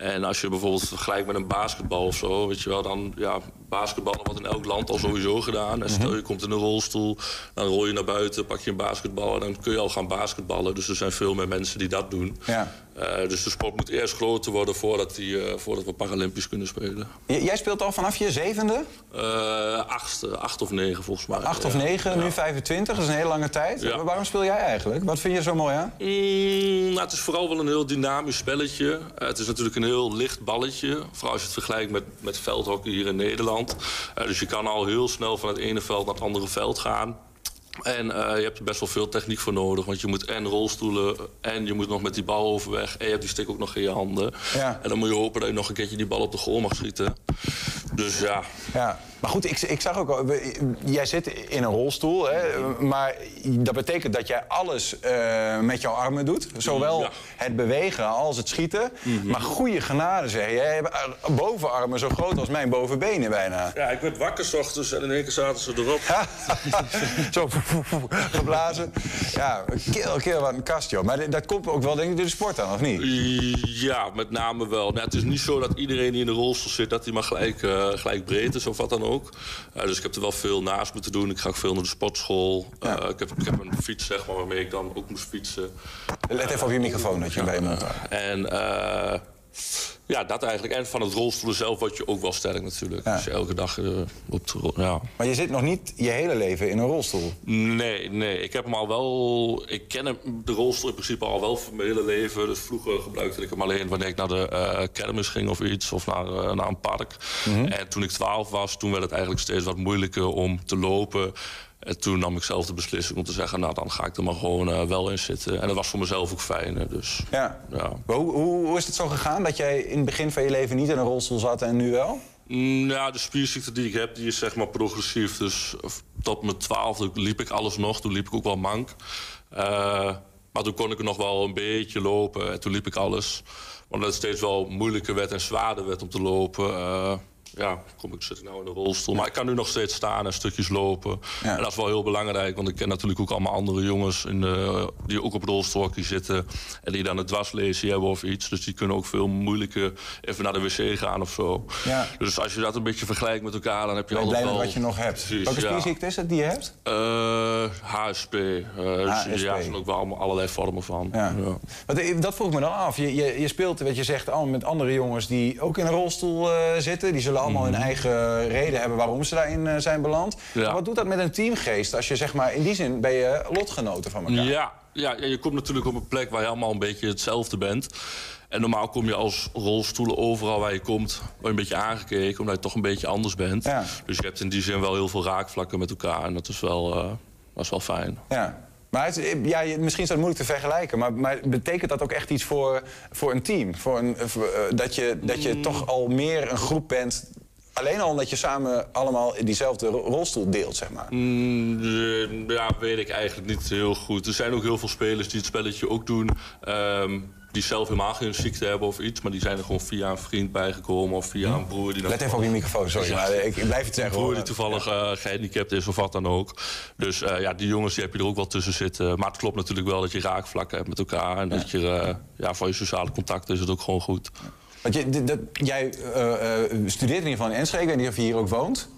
En als je bijvoorbeeld vergelijkt met een basketbal of zo, weet je wel, dan ja, basketballen wordt in elk land al sowieso gedaan. En stel mhm. je komt in een rolstoel, dan rol je naar buiten, pak je een basketbal en dan kun je al gaan basketballen. Dus er zijn veel meer mensen die dat doen. Ja. Uh, dus de sport moet eerst groter worden voordat, die, uh, voordat we Paralympisch kunnen spelen. J jij speelt al vanaf je zevende? Uh, achtste, acht of negen volgens mij. Acht of negen, ja. nu 25, dat is een hele lange tijd. Ja. Waarom speel jij eigenlijk? Wat vind je zo mooi aan? Mm, nou, het is vooral wel een heel dynamisch spelletje. het is natuurlijk een heel licht balletje. Vooral als je het vergelijkt met, met veldhockey hier in Nederland. dus je kan al heel snel van het ene veld naar het andere veld gaan. En uh, je hebt er best wel veel techniek voor nodig. Want je moet en rolstoelen en je moet nog met die bal overweg. En je hebt die stick ook nog in je handen. Ja. En dan moet je hopen dat je nog een keertje die bal op de goal mag schieten. Dus ja. Ja. Maar goed, ik, ik zag ook al, jij zit in een rolstoel, hè, maar dat betekent dat jij alles eh, met jouw armen doet. Zowel Ja. het bewegen als het schieten. Maar goede genade zeg je. Jij hebt eh, bovenarmen zo groot als mijn bovenbenen bijna. Ja, ik werd wakker 's ochtends en in één keer zaten ze erop. zo geblazen. Ja, keel, keel wat een kast, joh. Maar dat komt ook wel denk ik door de sport dan, of niet? Ja, met name wel. Nou, het is niet zo dat iedereen die in de rolstoel zit, dat hij maar gelijk, eh, gelijk breed is of wat dan ook. Eh, dus ik heb er wel veel naast moeten doen. Ik ga ook veel naar de sportschool. Eh, ik, heb, ik heb een fiets, zeg maar, waarmee ik dan ook moest fietsen. Let even op je microfoon dat je bij je mond houdt. En ja, dat eigenlijk. En van het rolstoelen zelf word je ook wel sterk natuurlijk. Dus elke dag eh, op de rol- ja. Maar je zit nog niet je hele leven in een rolstoel. Nee, nee. Ik heb hem al wel. Ik ken hem, de rolstoel in principe al wel voor mijn hele leven. Dus vroeger gebruikte ik hem alleen wanneer ik naar de eh, kermis ging of iets. Of naar, eh, naar een park. En toen ik 12 was, toen werd het eigenlijk steeds wat moeilijker om te lopen. En toen nam ik zelf de beslissing om te zeggen, nou dan ga ik er maar gewoon eh, wel in zitten. En dat was voor mezelf ook fijn. hè, Dus Ja. hoe, hoe, hoe is het zo gegaan dat jij in het begin van je leven niet in een rolstoel zat en nu wel? Mm, Ja, de spierziekte die ik heb, die is zeg maar progressief. Dus tot mijn twaalfde liep ik alles nog. Toen liep ik ook wel mank. Eh, maar toen kon ik nog wel een beetje lopen. En toen liep ik alles. Omdat het steeds wel moeilijker werd en zwaarder werd om te lopen... eh, ja, kom ik, zit nou in de rolstoel. Maar ik kan nu nog steeds staan en stukjes lopen. En dat is wel heel belangrijk, want ik ken natuurlijk ook allemaal andere jongens... In de, die ook op rolstoelhockey zitten en die dan een dwarslesie hebben of iets. Dus die kunnen ook veel moeilijker even naar de wc gaan of zo. Ja. Dus als je dat een beetje vergelijkt met elkaar, dan heb je Ben altijd blij wel... wat je nog hebt? Precies, Welke spierziekte is het die je hebt? HSP. Dus HSP. Ja, er zijn ook wel allemaal allerlei vormen van. Ja. Want, eh, dat vroeg me dan af. Je, je, je speelt, wat je zegt, met andere jongens die ook in een rolstoel eh, zitten. Die zullen allemaal hun eigen reden hebben waarom ze daarin eh, zijn beland. Ja. Maar wat doet dat met een teamgeest als je zeg maar, in die zin ben je lotgenoten van elkaar? Ja, ja, je komt natuurlijk op een plek waar je allemaal een beetje hetzelfde bent. En normaal kom je als rolstoelen overal waar je komt... je een beetje aangekeken, omdat je toch een beetje anders bent. Ja. Dus je hebt in die zin wel heel veel raakvlakken met elkaar. En dat is wel, dat is wel fijn. Ja. Maar het, ja, misschien is dat moeilijk te vergelijken, maar, maar betekent dat ook echt iets voor, voor een team? Voor een, voor, eh, dat je, dat je toch al meer een groep bent, alleen al omdat je samen allemaal diezelfde ro- rolstoel deelt, zeg maar? Mm, ja, weet ik eigenlijk niet heel goed. Er zijn ook heel veel spelers die het spelletje ook doen. ehm, die zelf helemaal geen ziekte hebben of iets. Maar die zijn er gewoon via een vriend bijgekomen of via een broer die... Let even op je microfoon, sorry, Ja. maar ik, ik blijf het zeggen. Een broer die toevallig eh, gehandicapt is of wat dan ook. Dus eh, ja, die jongens die heb je er ook wel tussen zitten. Maar het klopt natuurlijk wel dat je raakvlakken hebt met elkaar. En dat je, eh, ja, voor je sociale contacten is het ook gewoon goed. Want je, dat, jij eh, eh, studeert in ieder geval in Enschede, ik weet niet of je hier ook woont.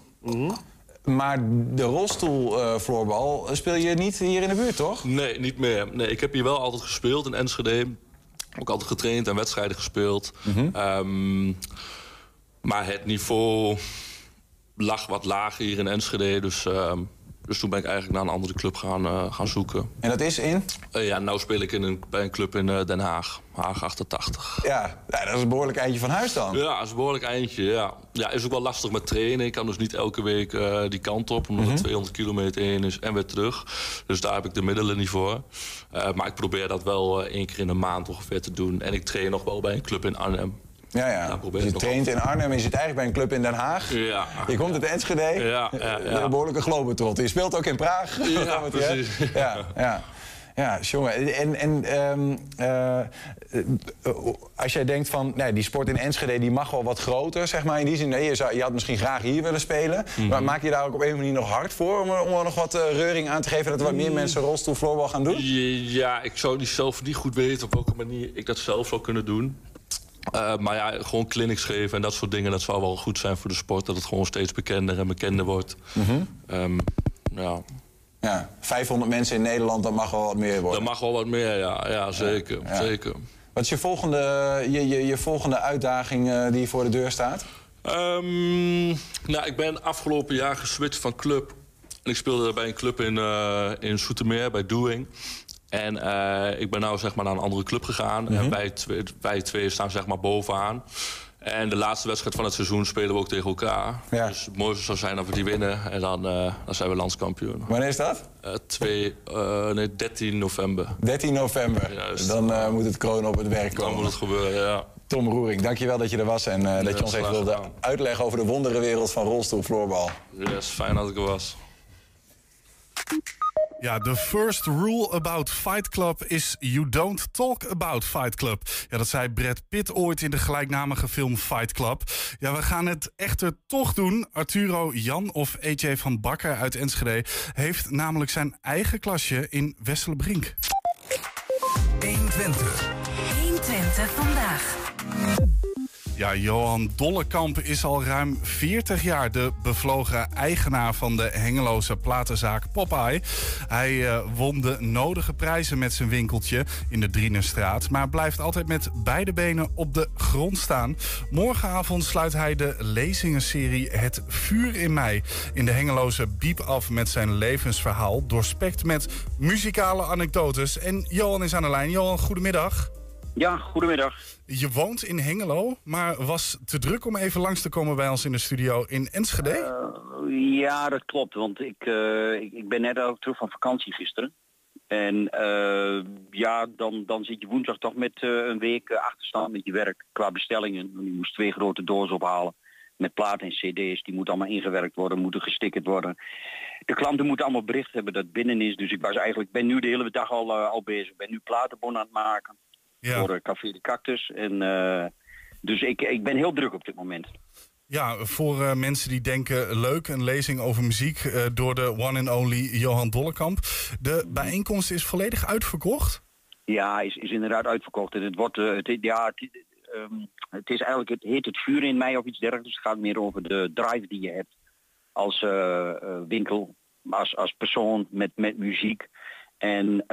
Maar de rolstoelvloorbal speel je niet hier in de buurt, toch? Nee, niet meer. Nee, ik heb hier wel altijd gespeeld in Enschede. Ook altijd getraind en wedstrijden gespeeld. Ehm, maar het niveau lag wat lager hier in Enschede. Dus, ehm, dus toen ben ik eigenlijk naar een andere club gaan, eh, gaan zoeken. En dat is in? Eh, ja, nou speel ik in een, bij een club in eh, Den Haag. Haag 88. Ja, ja, dat is een behoorlijk eindje van huis dan. Ja, dat is een behoorlijk eindje, ja. Ja, is ook wel lastig met trainen. Ik kan dus niet elke week die kant op, omdat het 200 kilometer heen is en weer terug. Dus daar heb ik de middelen niet voor. Maar ik probeer dat wel één keer in de maand ongeveer te doen. En ik train nog wel bij een club in Arnhem. Ja, ja. Dus je traint in Arnhem en je zit eigenlijk bij een club in Den Haag. Ja. Je komt uit Enschede. Ja, ja, ja. Een behoorlijke globetrot. Je speelt ook in Praag. Ja, precies. Ja, ja. Ja, jongen. En, en ehm, eh, als jij denkt van, nee, die sport in Enschede die mag wel wat groter, zeg maar. In die zin, nee, je, zou, je had misschien graag hier willen spelen. Mhm. Maar maak je daar ook op een manier nog hard voor om, er- om er nog wat eh, reuring aan te geven dat er wat meer Mm. mensen rolstoelfloorbal gaan doen? Ja, ik zou niet zelf niet goed weten op welke manier ik dat zelf zou kunnen doen. Eh, maar ja, gewoon clinics geven en dat soort dingen, dat zou wel goed zijn voor de sport. Dat het gewoon steeds bekender en bekender wordt. Ehm, ja. Ja, 500 mensen in Nederland, dat mag wel wat meer worden. Dat mag wel wat meer, ja, ja zeker. Ja. zeker. Wat is je volgende, je, je, je volgende uitdaging eh, die voor de deur staat? Ehm, nou, ik ben afgelopen jaar geswitcht van club. En ik speelde bij een club in, eh in Soetermeer, bij Doing. En eh, ik ben nou zeg maar naar een andere club gegaan. En wij twee, wij twee staan zeg maar bovenaan. En de laatste wedstrijd van het seizoen spelen we ook tegen elkaar. Ja. Dus het mooiste zou zijn dat we die winnen. En dan, eh, dan zijn we landskampioen. Wanneer is dat? Eh, twee, nee, 13 november. 13 november. Juist. Dan moet het kroon op het werk Dan komen. moet het gebeuren, ja. Tom Roering, dankjewel dat je er was en dat je ons even wilde uitleggen over de wonderenwereld van rolstoelfloorbal. Yes, fijn dat ik er was. Ja, the first rule about Fight Club is you don't talk about Fight Club. Ja, dat zei Brad Pitt ooit in de gelijknamige film Fight Club. Ja, we gaan het echter toch doen. Arturo Jan of AJ van Bakker uit Enschede heeft namelijk zijn eigen klasje in Wesselenbrink. 120. 120 vandaag. Ja, Johan Dollekamp is al ruim 40 jaar de bevlogen eigenaar van de Hengeloze platenzaak Popeye. Hij uh, won de nodige prijzen met zijn winkeltje in de Drienerstraat, maar blijft altijd met beide benen op de grond staan. Morgenavond sluit hij de lezingenserie Het Vuur in Mij in de Hengeloze Biep af met zijn levensverhaal, doorspekt met muzikale anekdotes. En Johan is aan de lijn. Johan, goedemiddag. Ja, goedemiddag. Je woont in Hengelo, maar was te druk om even langs te komen bij ons in de studio in Enschede? Uh, ja, dat klopt, want ik, uh, ik, ik, ben net ook terug van vakantie gisteren. En uh, ja, dan, dan zit je woensdag toch met een week achterstand met je werk qua bestellingen. Je moest twee grote doos ophalen met platen en cd's. Die moeten allemaal ingewerkt worden, moeten gestickerd worden. De klanten moeten allemaal bericht hebben dat binnen is. Dus ik was eigenlijk, ben nu de hele dag al, al bezig. Ik ben nu platenbon aan het maken ja. voor Café de Cactus. En, uh, dus ik, ik ben heel druk op dit moment. Ja, voor uh, mensen die denken leuk, een lezing over muziek uh, door de one and only Johan Dollekamp. De bijeenkomst is volledig uitverkocht? Ja, is, is inderdaad uitverkocht. En het wordt, uh, het, ja, het, um, het, is eigenlijk, het heet het vuur in mij of iets dergelijks. Het gaat meer over de drive die je hebt als winkel, als, als persoon met, met muziek. En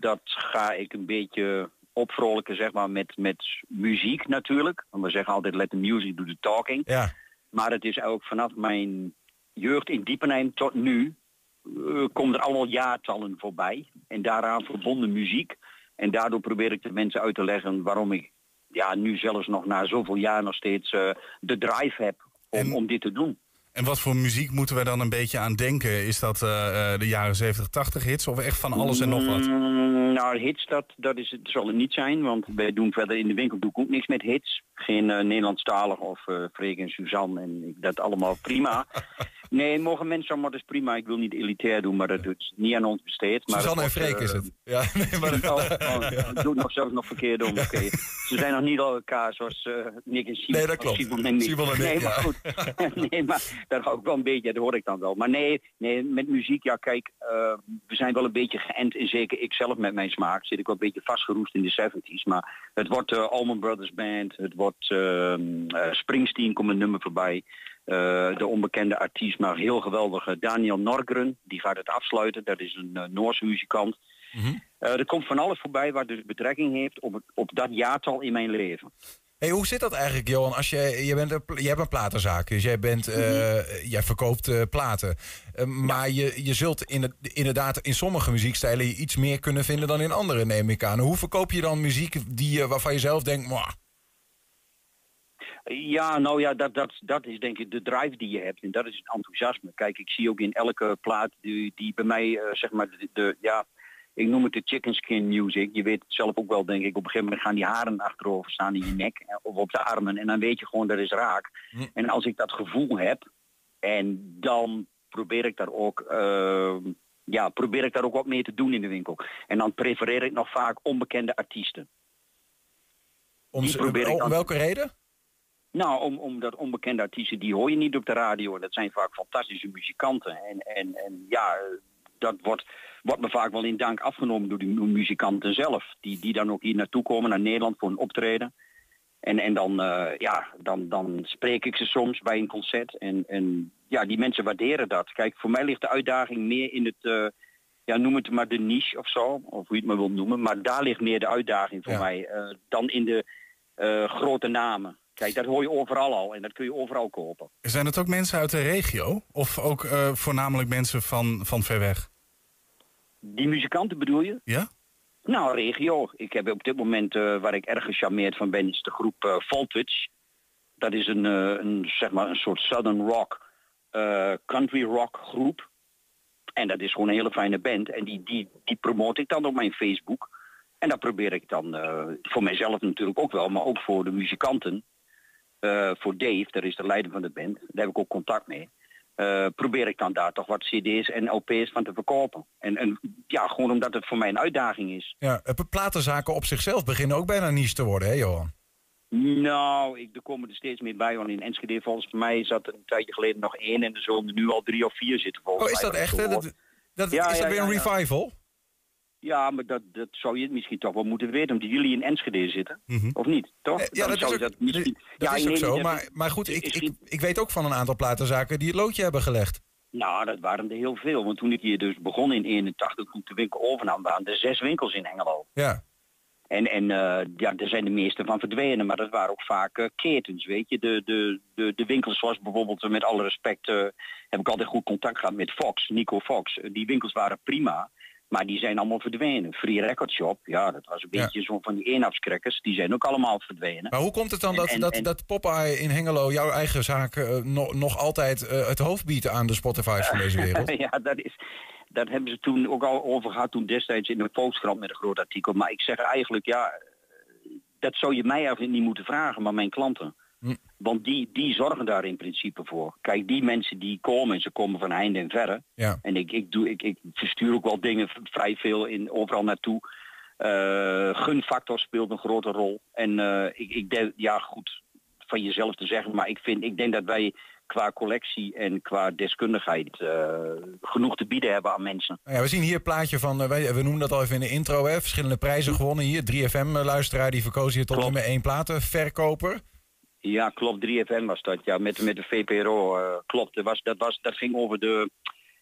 dat ga ik een beetje opvrolijken zeg maar, met, met muziek natuurlijk. Want we zeggen altijd let the music do the talking. Ja. Maar het is ook vanaf mijn jeugd in Diepenheim tot nu... Uh, komen er allemaal jaartallen voorbij. En daaraan verbonden muziek. En daardoor probeer ik de mensen uit te leggen waarom ik ja, nu zelfs nog na zoveel jaar nog steeds uh, de drive heb om, en, om dit te doen. En wat voor muziek moeten we dan een beetje aan denken? Is dat uh, de jaren 70, 80 hits of echt van alles en nog wat? Mm, nou, hits, dat, dat is, het zal het niet zijn. Want wij doen verder in de winkel doe ik ook niks met hits. Geen uh, Nederlandstalig of uh, Freek en Suzanne en dat allemaal prima. Nee, mogen mensen maar dat is prima. Ik wil niet elitair doen, maar dat is niet aan ons besteed. Maar Suzanne en Freek is het. Ja, nee, maar... oh, oh, ja. doe nog zelfs nog verkeerd om. Okay. Ze zijn nog niet al elkaar zoals Nick en Simon. Nee, dat klopt. Simon en Nick. Simon en Nick, nee, maar ja. goed. nee, maar dat ook wel een beetje, dat hoor ik dan wel. Maar nee, nee met muziek, ja kijk, uh, we zijn wel een beetje geënt. En zeker ik zelf met mijn smaak zit ik wel een beetje vastgeroest in de 70s. Maar het wordt uh, Allman Brothers Band, het wordt uh, Springsteen, komt een nummer voorbij. De onbekende artiest, maar heel geweldige Daniel Norgren. Die gaat het afsluiten. Dat is een Noorse muzikant. Mm -hmm. uh, er komt van alles voorbij wat dus betrekking heeft op, het, op dat jaartal in mijn leven. Hey, hoe zit dat eigenlijk, Johan? Als je, je, bent een, je hebt een platenzaak, dus jij, bent, mm -hmm. jij verkoopt platen. maar ja. je, je zult in het, inderdaad in sommige muziekstijlen iets meer kunnen vinden dan in andere, neem ik aan. Hoe verkoop je dan muziek die, waarvan je zelf denkt... Mwah, ja, nou ja, dat, dat, dat is denk ik de drive die je hebt. En dat is het enthousiasme. Kijk, ik zie ook in elke plaat die, die bij mij, zeg maar, de, de, ja, ik noem het de chicken skin music. Je weet het zelf ook wel, denk ik. Op een gegeven moment gaan die haren achterover staan in je nek of op de armen. En dan weet je gewoon, dat is raak. Hm. En als ik dat gevoel heb, en dan probeer ik daar ook... Uh, ja, probeer ik daar ook wat mee te doen in de winkel. En dan prefereer ik nog vaak onbekende artiesten. Om, om welke reden? Nou, om, omdat onbekende artiesten, die hoor je niet op de radio. En dat zijn vaak fantastische muzikanten. En, en, en ja, dat wordt, wordt me vaak wel in dank afgenomen door de muzikanten zelf. Die, die dan ook hier naartoe komen, naar Nederland voor een optreden. En, en dan, uh, ja, dan, dan spreek ik ze soms bij een concert. En, en ja, die mensen waarderen dat. Kijk, voor mij ligt de uitdaging meer in het... Uh, ja, noem het maar de niche of zo, of hoe je het maar wilt noemen. Maar daar ligt meer de uitdaging voor ja. mij uh, dan in de grote namen. Kijk, dat hoor je overal al en dat kun je overal kopen. Zijn het ook mensen uit de regio? Of ook uh, voornamelijk mensen van, van ver weg? Die muzikanten bedoel je? Ja? Nou, regio. Ik heb op dit moment, uh, waar ik erg gecharmeerd van ben, is de groep uh, Voltage. Dat is een, een, zeg maar een soort southern rock, country rock groep. En dat is gewoon een hele fijne band. En die, die, die promote ik dan op mijn Facebook. En dat probeer ik dan voor mijzelf natuurlijk ook wel, maar ook voor de muzikanten. Voor Dave, dat is de leider van de band, daar heb ik ook contact mee. probeer ik dan daar toch wat cd's en LP's van te verkopen. En, en ja, gewoon omdat het voor mij een uitdaging is. Ja, platenzaken op zichzelf beginnen ook bijna niche te worden, hè Johan? Nou, ik, er komen er steeds meer bij. Want in Enschede volgens mij zat er een tijdje geleden nog één en er zullen er nu al drie of vier zitten volgens Oh, is dat echt? Hè? Dat, dat, ja, is dat weer een revival? Ja, maar dat, dat zou je misschien toch wel moeten weten, omdat jullie in Enschede zitten. Mhm. Of niet, toch? Ja, dat is ook, dat misschien... dat ja, is ook zo. Maar, maar goed, ik, ik, ik weet ook van een aantal platenzaken die het loodje hebben gelegd. Nou, dat waren er heel veel. Want toen ik hier dus begon in 81, toen de winkel overnam, waren er zes winkels in Hengelo. Ja. En, en uh, ja, er zijn de meeste van verdwenen, maar dat waren ook vaak uh, ketens, weet je. De, de, de, de winkels zoals bijvoorbeeld, met alle respect, heb ik altijd goed contact gehad met Fox, Nico Fox. die winkels waren prima, maar die zijn allemaal verdwenen. Free Record Shop, ja, dat was een beetje zo van die eenhapskrekkers, die zijn ook allemaal verdwenen. Maar hoe komt het dan dat, dat, dat Popeye in Hengelo, jouw eigen zaak, nog, nog altijd het hoofd biedt aan de Spotify's van deze wereld? ja, dat is daar hebben ze toen ook al over gehad toen destijds in de Volkskrant met een groot artikel. Maar ik zeg eigenlijk, ja, dat zou je mij eigenlijk niet moeten vragen, maar mijn klanten. Hm. Want die, die zorgen daar in principe voor. Kijk, die mensen die komen, en ze komen van heinde en verre. Ja. En ik, ik, doe, ik, ik verstuur ook wel dingen vrij veel in, overal naartoe. Uh, gunfactor speelt een grote rol. En uh, ik, ik denk, ja goed, van jezelf te zeggen, maar ik, vind, ik denk dat wij qua collectie en qua deskundigheid uh, genoeg te bieden hebben aan mensen. Ja, we zien hier een plaatje van, uh, we, we noemen dat al even in de intro, hè, verschillende prijzen gewonnen hier. 3FM-luisteraar die verkozen hier tot nummer één platen, verkoper. Ja, klopt, 3FM was dat, ja, met, met de VPRO, uh, klopt. Dat, was, dat, was, dat ging over de,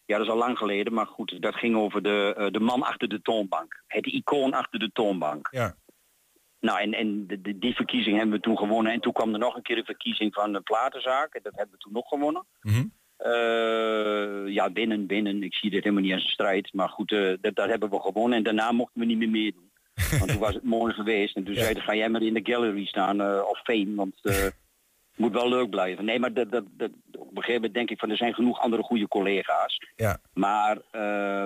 ja, dat is al lang geleden, maar goed, dat ging over de, de man achter de toonbank. Het icoon achter de toonbank. Ja. Nou, en, en de, die verkiezing hebben we toen gewonnen. En toen kwam er nog een keer een verkiezing van de platenzaak. Dat hebben we toen nog gewonnen. Mm ja, binnen, binnen. Ik zie dit helemaal niet als een strijd. Maar goed, dat, dat, hebben we gewonnen. En daarna mochten we niet meer meedoen. Want toen was het mooi geweest. En toen ja. zeiden, ga jij maar in de gallery staan. Uh, of fame, want het moet wel leuk blijven. Nee, maar dat, dat, dat, op een gegeven moment denk ik van... er zijn genoeg andere goede collega's. Ja. Maar uh,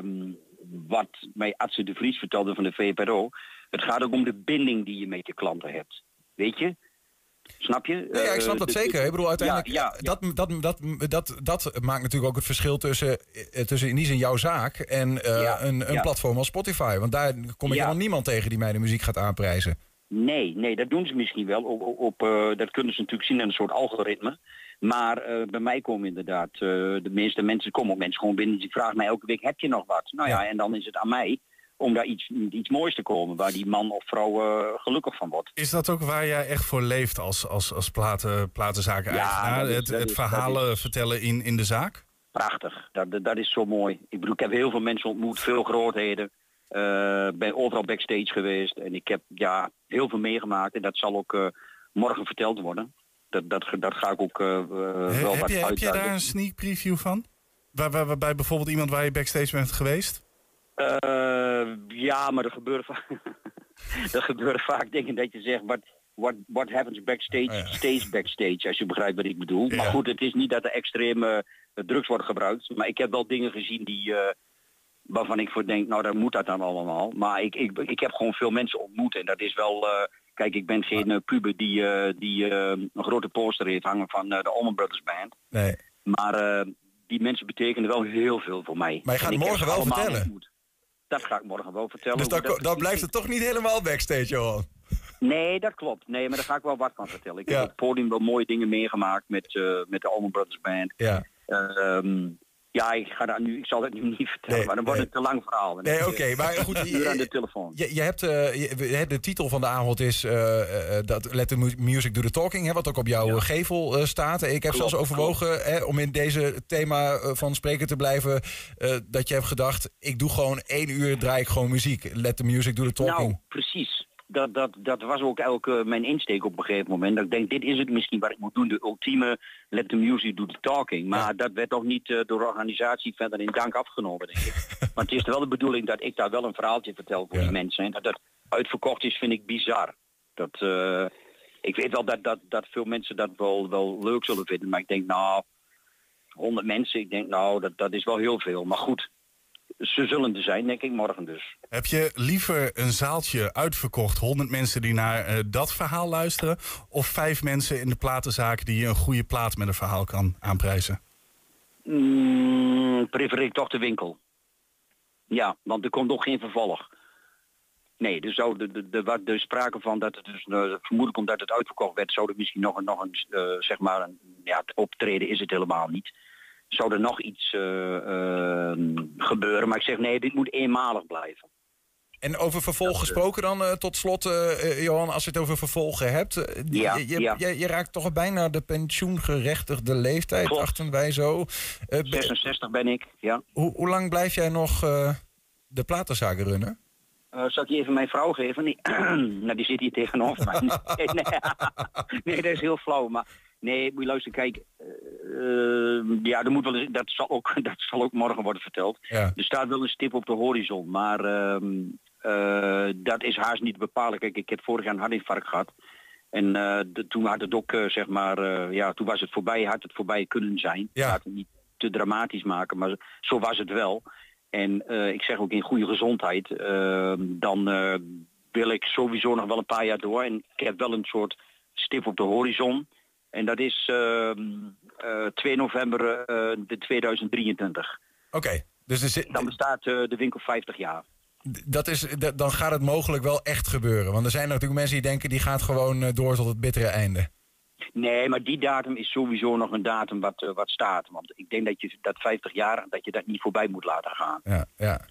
wat mij Atze de Vries vertelde van de VPRO... Het gaat ook om de binding die je met je klanten hebt. Weet je? Snap je? Nee, ja, ik snap dat zeker. Ik bedoel, uiteindelijk, ja, ja, Dat, dat, dat, dat, dat maakt natuurlijk ook het verschil tussen, tussen in die zin jouw zaak en uh, een, een platform als Spotify. Want daar kom ik helemaal niemand tegen die mij de muziek gaat aanprijzen. Nee, nee, dat doen ze misschien wel. Op, op, uh, dat kunnen ze natuurlijk zien in een soort algoritme. Maar uh, bij mij komen inderdaad, de meeste mensen komen ook mensen gewoon binnen die vragen mij elke week, heb je nog wat? Nou ja, en dan is het aan mij om daar iets, iets moois te komen waar die man of vrouw uh, gelukkig van wordt. Is dat ook waar jij echt voor leeft als, als, als platen, platenzaken? Ja, het, het verhalen vertellen in, in de zaak? Prachtig, dat, dat is zo mooi. Ik bedoel, ik heb heel veel mensen ontmoet, veel grootheden. Uh, ben overal backstage geweest en ik heb ja, heel veel meegemaakt en dat zal ook uh, morgen verteld worden. Dat, dat, dat ga ik ook uh, He, wel heb wat je, Heb je daar een sneak preview van? Waar, waar, waarbij bijvoorbeeld iemand waar je backstage bent geweest? Uh, ja, maar er gebeuren, vaak, er gebeuren vaak dingen dat je zegt, what, what, what happens backstage, oh ja. stays backstage, als je begrijpt wat ik bedoel. Ja. Maar goed, het is niet dat er extreme uh, drugs worden gebruikt, maar ik heb wel dingen gezien die, uh, waarvan ik voor denk, nou dan moet dat dan allemaal. Maar ik, ik, ik heb gewoon veel mensen ontmoet en dat is wel, kijk ik ben geen puber die, die een grote poster heeft hangen van de Allman Brothers Band. Nee. Maar die mensen betekenen wel heel veel voor mij. Maar je gaat morgen wel vertellen. Ontmoet. Dat ga ik morgen wel vertellen. Dus dan, dan blijft het toch niet helemaal backstage, Johan? Nee, dat klopt. Nee, maar daar ga ik wel wat van vertellen. Ik ja. heb op het podium wel mooie dingen meegemaakt met, uh, met de Allman Brothers Band. Ja. Uh, um, ja, ik, ga daar nu, ik zal het nu niet vertellen, nee, maar dan wordt nee. het te lang verhaal. Nee, oké, okay, maar goed. Je, aan de telefoon. Je, je hebt, uh, je, de titel van de avond is uh, uh, dat Let the Music Do the Talking, hè, wat ook op jouw ja. gevel staat. Ik heb klopt, zelfs overwogen hè, om in deze thema van spreken te blijven, dat je hebt gedacht, ik doe gewoon één uur, draai ik gewoon muziek. Let the Music Do the Talking. Nou, precies. Dat, dat, dat was ook elke mijn insteek op een gegeven moment. Dat ik denk, dit is het misschien wat ik moet doen. De ultieme let the music do the talking. Maar ja. dat werd toch niet uh, door de organisatie verder in dank afgenomen, denk ik. maar het is wel de bedoeling dat ik daar wel een verhaaltje vertel voor ja. die mensen. En dat dat uitverkocht is, vind ik bizar. Dat, uh, ik weet wel dat, dat, dat veel mensen dat wel, wel leuk zullen vinden. Maar ik denk, nou, 100 mensen, ik denk, nou, dat, dat is wel heel veel. Maar goed, ze zullen er zijn, denk ik, morgen dus. Heb je liever een zaaltje uitverkocht, 100 mensen die naar uh, dat verhaal luisteren, of vijf mensen in de platenzaak die je een goede plaat met een verhaal kan aanprijzen? Mm, prefereer ik toch de winkel. Ja, want er komt nog geen vervolg. Nee, er, zou, de, de, de, dus sprake van dat het dus, uh, vermoedelijk omdat het uitverkocht werd, zou er misschien nog, een, nog een, uh, zeg maar, een, ja, het optreden is het helemaal niet. Zou er nog iets uh, gebeuren, maar ik zeg nee, dit moet eenmalig blijven. En over vervolg gesproken dan tot slot, Johan, als je het over vervolgen hebt. Ja, je, ja. Je, je, raakt toch bijna de pensioengerechtigde leeftijd, Klopt. achten wij zo. 66 ben ik, ja. Hoe, hoe lang blijf jij nog de platenzaken runnen? Zal ik je even mijn vrouw geven? Nee, nou, die zit hier tegenover mij. Nee, nee, dat is heel flauw. Maar nee, moet je luisteren, kijk. Uh, ja, er moet wel eens, dat, zal ook, dat zal ook morgen worden verteld. Ja. Er staat wel een stip op de horizon. Maar uh, dat is haast niet bepalen. Kijk, ik heb vorig jaar een hartinfarct gehad. En de, toen had het ook, zeg maar, ja, toen was het voorbij, had het voorbij kunnen zijn. Ja. Laat het niet te dramatisch maken, maar zo was het wel. En ik zeg ook in goede gezondheid, uh, dan wil ik sowieso nog wel een paar jaar door. En ik heb wel een soort stip op de horizon. En dat is 2 november de 2023. Oké, okay, dus er zit... dan bestaat de winkel 50 jaar. Dat is, dan gaat het mogelijk wel echt gebeuren. Want er zijn natuurlijk mensen die denken die gaat gewoon door tot het bittere einde. Nee, maar die datum is sowieso nog een datum wat, uh, wat staat. Want ik denk dat je dat 50 jaar, dat je dat niet voorbij moet laten gaan. Ja, ja.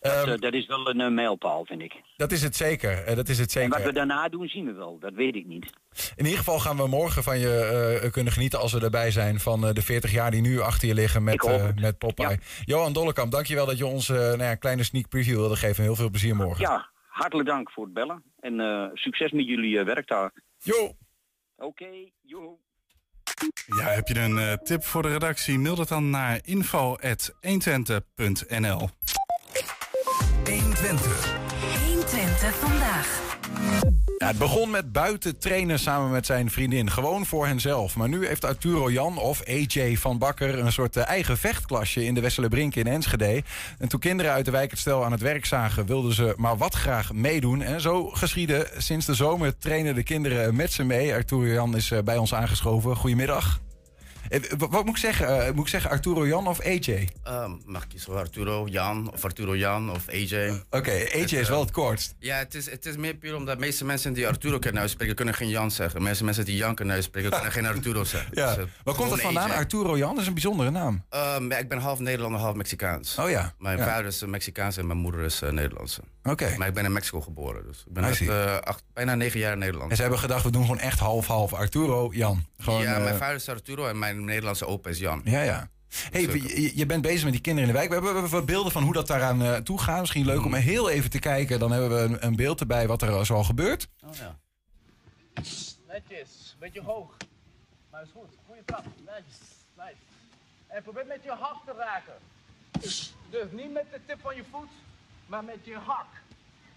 Dat, um, uh, dat is wel een uh, mijlpaal, vind ik. Dat is het zeker. dat is het zeker. En wat we daarna doen, zien we wel. Dat weet ik niet. In ieder geval gaan we morgen van je kunnen genieten als we erbij zijn van de 40 jaar die nu achter je liggen met, met Popeye. Ja. Johan Dollekamp, dankjewel dat je ons nou ja, een kleine sneak preview wilde geven. Heel veel plezier morgen. Ja, hartelijk dank voor het bellen. En succes met jullie werk daar. Jo! Oké, okay, joe. Ja, heb je een uh, tip voor de redactie? Mail dat dan naar info.120.nl 120. 120 vandaag. Het begon met buiten trainen samen met zijn vriendin. Gewoon voor henzelf. Maar nu heeft Arturo Jan of AJ van Bakker... een soort uh, eigen vechtklasje in de Wesselenbrink in Enschede. En toen kinderen uit de wijk het stel aan het werk zagen... wilden ze maar wat graag meedoen. En zo geschiedde sinds de zomer trainen de kinderen met ze mee. Arturo Jan is uh, bij ons aangeschoven. Goedemiddag. Wat moet ik zeggen? Uh, moet ik zeggen Arturo Jan of AJ? Uh, mag ik kiezen Arturo Jan of Arturo Jan of AJ. Oké, okay, AJ is wel het kortst. Ja, het is, het is meer puur omdat de meeste mensen die Arturo kunnen uitspreken, kunnen geen Jan zeggen. De meeste mensen die Jan kunnen uitspreken, kunnen geen Arturo zeggen. Ja. Dus, Waar komt het vandaan? Arturo Jan dat is een bijzondere naam. Ja, ik ben half Nederlander, half Mexicaans. Oh ja. Mijn vader is Mexicaans en mijn moeder is Nederlandse. Oké. Maar ik ben in Mexico geboren, dus ik ben echt, bijna negen jaar in Nederland. En ze hebben gedacht, we doen gewoon echt half-half Arturo Jan. Gewoon, ja, mijn vader is Arturo en mijn Nederlandse opa is Jan. Ja, ja. Hey, je, je, bent bezig met die kinderen in de wijk. We hebben, we hebben wat beelden van hoe dat daaraan uh, toe gaat. Misschien leuk om heel even te kijken. Dan hebben we een, een beeld erbij wat er zo al gebeurt. Oh ja. Netjes, beetje hoog. Maar is goed. Goeie trap. Netjes. Nice. En probeer met je hak te raken. Dus niet met de tip van je voet, maar met je hak.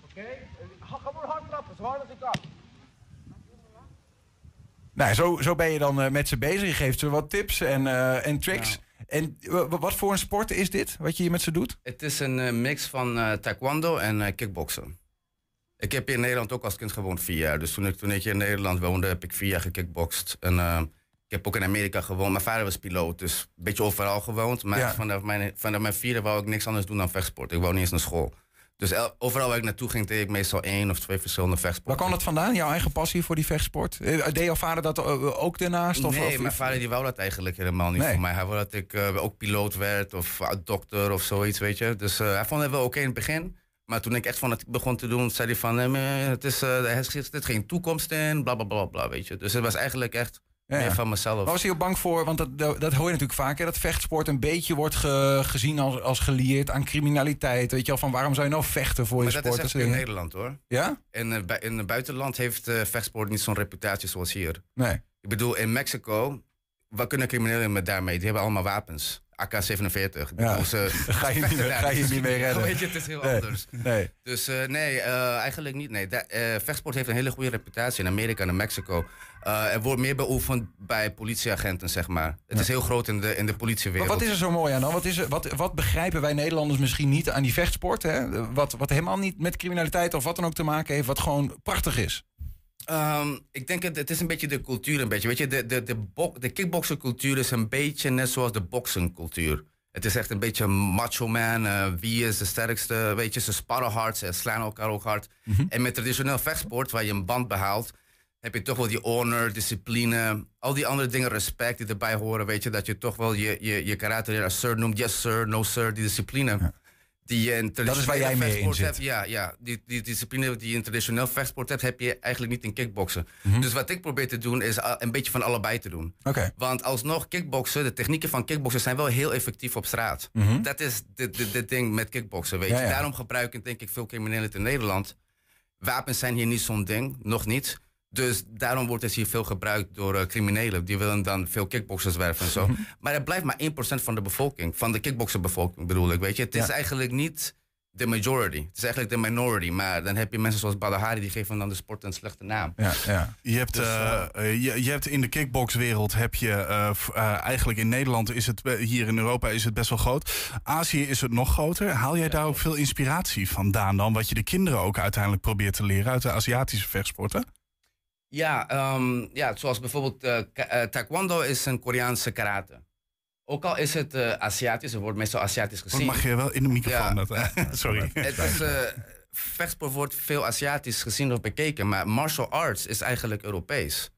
Oké? Okay? Ga gewoon hard trappen, zo hard als ik kan. Nou, zo, zo ben je dan uh, met ze bezig. Je geeft ze wat tips en, uh, en tricks. Ja. En wat voor een sport is dit, wat je hier met ze doet? Het is een uh, mix van taekwondo en kickboksen. Ik heb hier in Nederland ook als kind gewoond vier jaar. Dus toen ik, toen ik hier in Nederland woonde, heb ik vier jaar gekickbokst. En ik heb ook in Amerika gewoond. Mijn vader was piloot, dus een beetje overal gewoond. Maar ja. vanaf, mijn, vanaf mijn vierde wou ik niks anders doen dan vechtsport. Ik wou niet eens naar school. Dus el, overal waar ik naartoe ging, deed ik meestal één of twee verschillende vechtsporten. Waar kwam dat vandaan, jouw eigen passie voor die vechtsport? Deed jouw vader dat ook daarnaast? Of, nee, of, mijn vader die wou dat eigenlijk helemaal niet nee. voor mij. Hij wou dat ik uh, ook piloot werd of uh, dokter of zoiets, weet je. Dus uh, hij vond het wel oké okay in het begin. Maar toen ik echt van het begon te doen, zei hij van... het is, er geen toekomst in, bla, bla, bla, bla, weet je. Dus het was eigenlijk echt... Ja, ja. van mezelf. Maar was hij ook bang voor, want dat, dat, dat hoor je natuurlijk vaak, hè, dat vechtsport een beetje wordt ge, gezien als, als gelieerd aan criminaliteit. Weet je wel, van waarom zou je nou vechten voor maar je dat sport? Dat is echt in Nederland hoor. Ja? In, uh, in het buitenland heeft uh, vechtsport niet zo'n reputatie zoals hier. Nee. Ik bedoel, in Mexico, wat kunnen criminelen met daarmee? Die hebben allemaal wapens. AK-47. Ja. Dus, eh, Ga je niet ga je niet meer redden. Weet je, het is heel Nee, anders. nee. Dus eh, nee, eh, eigenlijk niet. Nee. Vechtsport heeft een hele goede reputatie in Amerika en in Mexico. Er wordt meer beoefend bij politieagenten, zeg maar. Het is heel groot in de, in de Maar politiewereld. wat is er zo mooi aan dan? Wat, is er, wat, wat begrijpen wij Nederlanders misschien niet aan die vechtsport? Hè? Wat, wat helemaal niet met criminaliteit of wat dan ook te maken heeft, wat gewoon prachtig is. Ehm, ik denk het, het is een beetje de cultuur een beetje. Weet je, de, de, de, de kickboksencultuur is een beetje net zoals de boksencultuur. Het is echt een beetje macho man. eh, wie is de sterkste? Weet je, ze sparren hard, ze slaan elkaar ook hard. En met traditioneel vechtsport, waar je een band behaalt, heb je toch wel die honor, discipline, al die andere dingen, respect die erbij horen. Weet je, dat je toch wel je, je, je karakter als sir noemt. Yes sir, no sir, die discipline. Die je in Dat is waar jij mee in zit. hebt. Ja, ja die, die discipline die je in traditioneel vechtsport hebt, heb je eigenlijk niet in kickboksen. Mhm. Dus wat ik probeer te doen, is uh, een beetje van allebei te doen. Oké. Want alsnog, kickboksen, de technieken van kickboksen zijn wel heel effectief op straat. Mhm. Dat is de, de, de ding met kickboksen, weet Ja, je. ja. Daarom gebruiken denk ik veel criminelen in Nederland. Wapens zijn hier niet zo'n ding, nog niet. Dus daarom wordt het hier veel gebruikt door eh, criminelen. Die willen dan veel kickboxers werven en zo. Maar het blijft maar 1% van de bevolking. Van de kickbokserbevolking bedoel ik, weet je. Het is eigenlijk niet de majority. Het is eigenlijk de minority. Maar dan heb je mensen zoals Badahari... die geven dan de sport een slechte naam. Ja, ja. Je hebt, Dus, eh, eh, je, je hebt in de kickboxwereld heb je eh, eh, eigenlijk in Nederland is het hier in Europa is het best wel groot. Azië is het nog groter. Haal jij daar ook veel inspiratie vandaan dan? Wat je de kinderen ook uiteindelijk probeert te leren uit de Aziatische vechtsporten? Ja, ehm, ja zoals bijvoorbeeld eh, eh, taekwondo is een Koreaanse karate. Ook al is het eh, Aziatisch, het wordt meestal Aziatisch gezien. Mag je wel in de microfoon? Dat, sorry. Het is, vechtsport wordt veel Aziatisch gezien of bekeken, maar martial arts is eigenlijk Europees.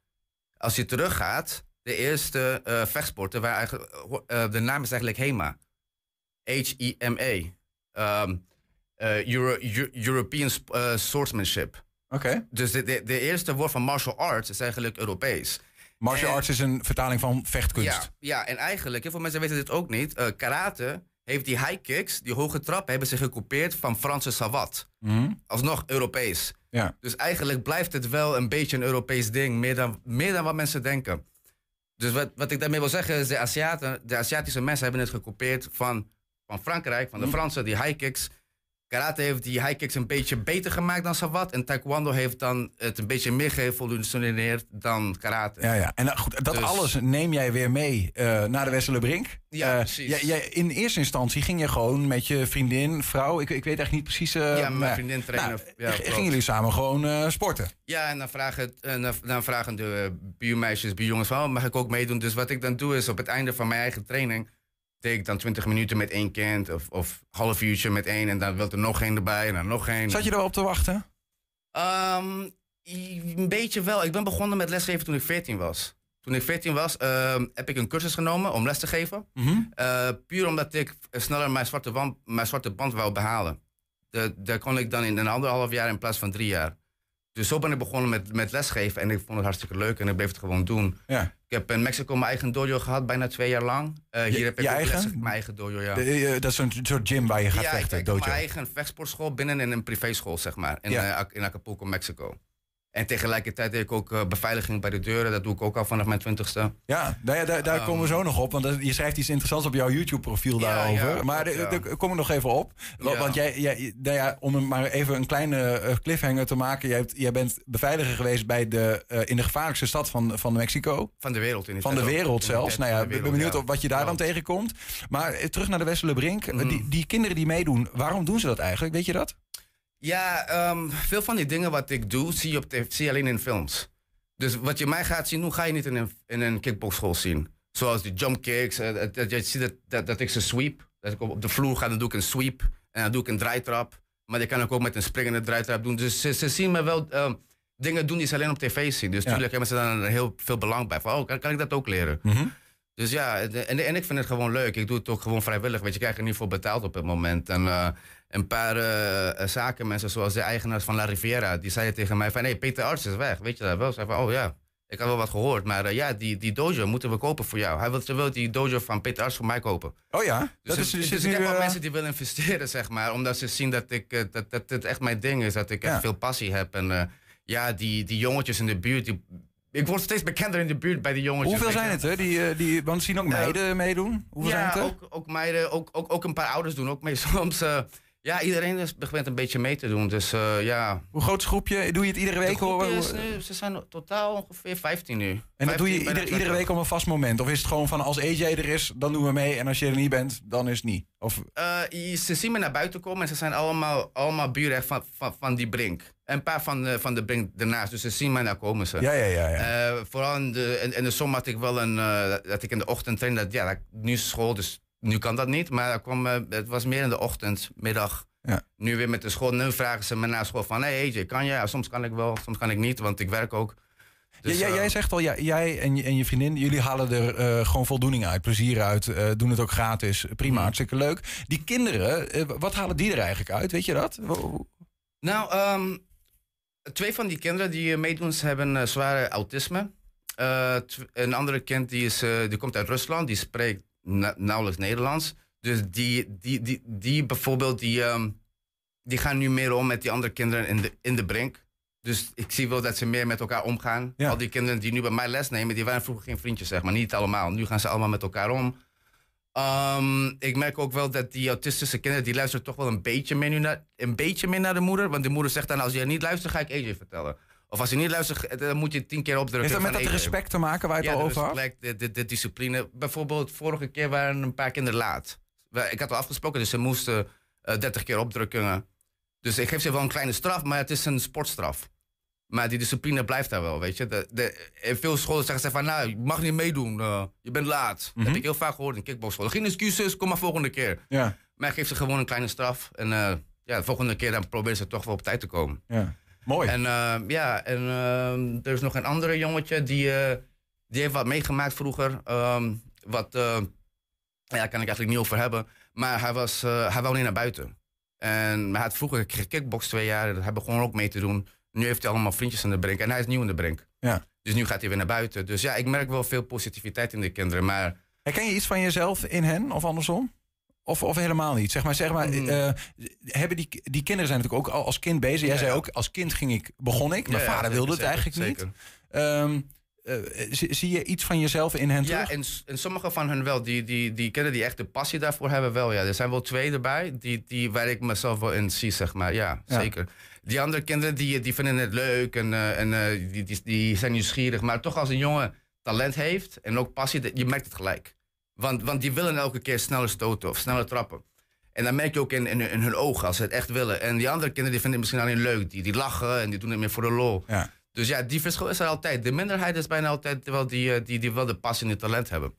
Als je teruggaat, de eerste vechtsporten, waar eigenlijk, de naam is eigenlijk HEMA. H-E-M-A. Ehm, eh, Euro- Eu- European Swordsmanship. Oké. Dus de, de, de eerste woord van martial arts is eigenlijk Europees. Martial En- arts is een vertaling van vechtkunst. Ja, ja, en eigenlijk, heel veel mensen weten dit ook niet. eh, karate heeft die high kicks, die hoge trappen, hebben zich gekopieerd van Franse savate. Mhm. Alsnog Europees. Ja. Dus eigenlijk blijft het wel een beetje een Europees ding, meer dan, meer dan wat mensen denken. Dus wat, wat ik daarmee wil zeggen is, de, Aziaten, de Aziatische mensen hebben het gekopieerd van, van Frankrijk, van de Mhm. Fransen, die high kicks. Karate heeft die high kicks een beetje beter gemaakt dan Savate. En Taekwondo heeft dan het een beetje meer geëvolutioneerd dan karate. Ja, ja. En nou, goed, dat Dus- alles neem jij weer mee eh, naar de Westerlebrink. Ja, Eh, precies. jij- jij- in eerste instantie ging je gewoon met je vriendin, vrouw, ik, ik weet echt niet precies. eh, Ja, mijn maar- vriendin trainen. nou, Ja, gingen jullie samen gewoon eh, sporten? Ja, en dan vragen, en dan- vragen de eh, buurmeisjes, buurjongens van, oh, mag ik ook meedoen? Dus wat ik dan doe is op het einde van mijn eigen training, ik dan 20 minuten met één kind of, of half uurtje met één en dan wil er nog één erbij en dan nog één. Zat je er wel op te wachten? Ehm, een beetje wel. Ik ben begonnen met lesgeven toen ik 14 was. Toen ik 14 was, ehm, heb ik een cursus genomen om les te geven. Mhm. Eh, puur omdat ik sneller mijn zwarte, wand, mijn zwarte band wou behalen. Daar kon ik dan in een anderhalf jaar in plaats van drie jaar. Dus zo ben ik begonnen met, met lesgeven en ik vond het hartstikke leuk en ik bleef het gewoon doen. Ja. Ik heb in Mexico mijn eigen dojo gehad, bijna twee jaar lang. Eh, Je- hier heb ik je ook eigen? mijn eigen dojo, ja. De- eh, dat is een soort gym waar je gaat ja, vechten, ik heb dojo. mijn eigen vechtsportschool binnen in een privéschool, zeg maar. In, Ja. eh, in Acapulco, Mexico. En tegelijkertijd deed ik ook eh, beveiliging bij de deuren. Dat doe ik ook al vanaf mijn twintigste. Ja, nou ja, daar, daar Ehm, komen we zo nog op. Want je schrijft iets interessants op jouw YouTube-profiel Ja, daarover. ja, maar daar- ja. kom ik nog even op. Want jij, jij, nou ja, om maar even een kleine eh, cliffhanger te maken. Jij, hebt, jij bent beveiliger geweest bij de, eh, in de gevaarlijkste stad van, van Mexico. Van de wereld. In Van de wereld zelfs. Nou ja, ik ben benieuwd op wat je daar dan tegenkomt. Maar terug naar de Westerlebrink. Eh, Die, die kinderen die meedoen, waarom doen ze dat eigenlijk? Weet je dat? Ja, ehm, veel van die dingen wat ik doe, zie je, op tv, zie je alleen in films. Dus wat je mij gaat zien doen, ga je niet in een, in een kickboxschool zien. Zoals die jump kicks. eh, dat- dat je ziet dat, dat, dat ik ze sweep. Dat ik op, op de vloer ga, dan doe ik een sweep. En dan doe ik een draaitrap. Maar die kan ik ook met een springende draaitrap doen. Dus ze, ze zien me wel ehm, dingen doen die ze alleen op tv zien. Dus Ja. natuurlijk hebben ze daar heel veel belang bij. Van, oh, kan, kan ik dat ook leren? Dus ja, en, en ik vind het gewoon leuk. Ik doe het ook gewoon vrijwillig. Weet je, ik krijg er niet voor betaald op het moment. En eh, een paar eh, eh, zakenmensen, zoals de eigenaars van La Riviera, die zeiden tegen mij van, hé, Peter Arts is weg. Weet je dat wel? Ze van, oh ja, ik had wel wat gehoord. Maar eh, ja, die, die dojo moeten we kopen voor jou. Hij wil, ze wil die dojo van Peter Arts voor mij kopen. Oh ja? Dus, dat is, dus ik heb wel mensen die willen investeren, zeg maar. Omdat ze zien dat, ik, dat, dat het echt mijn ding is. Dat ik echt veel passie heb. En ja, die, die jongetjes in de buurt, die, ik word steeds bekender in de buurt bij de jongetjes. Hoeveel zijn het, hè? Die, die, want zien ook meiden meedoen. Hoeveel ja, zijn het? Ook, ook meiden, ook, ook, ook een paar ouders doen ook mee soms. Ja, iedereen is, begint een beetje mee te doen. Dus eh, ja. Hoe groot is het groepje? Doe je het iedere week? Hoor? is nu- ze zijn totaal ongeveer 15 nu. En dat doe je 15, bijna ieder, iedere 20. week op een vast moment? Of is het gewoon van als AJ er is, dan doen we mee. En als je er niet bent, dan is het niet? Of, Eh, ze zien me naar buiten komen en ze zijn allemaal, allemaal buren van, van, van die brink. En een paar van, de- van de brink ernaast, dus ze zien mij naar komen ze. Ja, ja, ja, ja. Eh, vooral in de, in, in de zomer had ik wel een, dat ik in de ochtend trainde. Dat, ja, dat, nu school, dus nu kan dat niet. Maar dat kwam, eh, het was meer in de ochtend, middag. Ja. Nu weer met de school. Nu vragen ze me na school van, hey AJ, kan jij? Ja, soms kan ik wel, soms kan ik niet, want ik werk ook. Dus, jij, eh, jij zegt al, jij en je, en je vriendin, jullie halen er eh, gewoon voldoening uit, plezier uit, doen het ook gratis. Prima, Mm. hartstikke leuk. Die kinderen, wat halen die er eigenlijk uit? Weet je dat? Nou, ehm, twee van die kinderen die meedoen, ze hebben zware autisme. Een andere kind die, is, die komt uit Rusland, die spreekt na- nauwelijks Nederlands. Dus die, die, die, die bijvoorbeeld, die, ehm, die gaan nu meer om met die andere kinderen in de, in de brink. Dus ik zie wel dat ze meer met elkaar omgaan. Al die kinderen die nu bij mij les nemen, die waren vroeger geen vriendjes, zeg maar. Niet allemaal. Nu gaan ze allemaal met elkaar om. Ehm, ik merk ook wel dat die autistische kinderen, die luisteren toch wel een beetje meer, nu naar, een beetje meer naar de moeder. Want de moeder zegt dan, als je niet luistert, ga ik AJ vertellen. Of als je niet luistert, dan moet je tien keer opdrukken. Heeft dat met dat respect te maken waar je het ja, al over had? respect, de, de, de discipline. Bijvoorbeeld, vorige keer waren een paar kinderen laat. Ik had al afgesproken, dus ze moesten eh 30 keer opdrukken. Dus ik geef ze wel een kleine straf, maar het is een sportstraf. Maar die discipline blijft daar wel, weet je. De, de, in veel scholen zeggen ze van, nou, je mag niet meedoen, eh, je bent laat. Dat Mhm. heb ik heel vaak gehoord in kickboxscholen. Geen excuses, kom maar volgende keer. Ja. Maar ik geef ze gewoon een kleine straf. En eh, ja, de volgende keer dan proberen ze toch wel op tijd te komen. Ja. Mooi. En eh, ja, en ehm, er is nog een andere jongetje die, eh, die heeft wat meegemaakt vroeger. ehm, wat, eh, ja, kan ik eigenlijk niet over hebben. Maar hij, was, eh, hij wou niet naar buiten. En hij had vroeger gekickboxd twee jaar. Hij begon ook mee te doen. Nu heeft hij allemaal vriendjes in de brink. En hij is nieuw in de brink. Ja. Dus nu gaat hij weer naar buiten. Dus ja, ik merk wel veel positiviteit in de kinderen. Maar Herken je iets van jezelf in hen of andersom? Of, of helemaal niet? Zeg maar, zeg maar Mm. eh, hebben die, die kinderen zijn natuurlijk ook al als kind bezig. Jij Ja, zei ja. ook, als kind ging ik, begon ik. Mijn Ja, ja, vader zeker, wilde het eigenlijk zeker. niet. Ehm, eh, zie, zie je iets van jezelf in hen Ja, terug? en, s- en sommige van hen wel. Die, die, die kinderen die echt de passie daarvoor hebben, wel. Ja. Er zijn wel twee erbij die, die, waar ik mezelf wel in zie, zeg maar. Ja, Ja. zeker. Die andere kinderen die, die vinden het leuk en, eh, en die, die, die zijn nieuwsgierig. Maar toch als een jongen talent heeft en ook passie, je merkt het gelijk. Want, want die willen elke keer sneller stoten of sneller trappen. En dan merk je ook in, in, in hun ogen als ze het echt willen. En die andere kinderen die vinden het misschien alleen leuk. Die, die lachen en die doen het meer voor de lol. Ja. Dus ja, die verschil is er altijd. De minderheid is bijna altijd wel die, eh, die, die wel de passie en het talent hebben.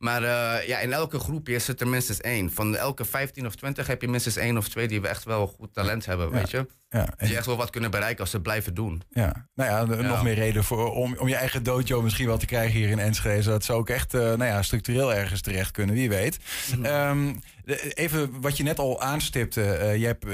Maar eh, ja, in elke groepje zit er minstens één. Van elke 15 of 20 heb je minstens één of twee die echt wel goed talent hebben, weet je. Ja, Die echt wel wat kunnen bereiken als ze blijven doen. Ja, nou ja, de- Ja. nog meer reden voor, om, om je eigen dojo misschien wel te krijgen hier in Enschede. Zodat ze ook echt eh, nou ja, structureel ergens terecht kunnen, wie weet. Mhm. Ehm, even wat je net al aanstipte. eh, je hebt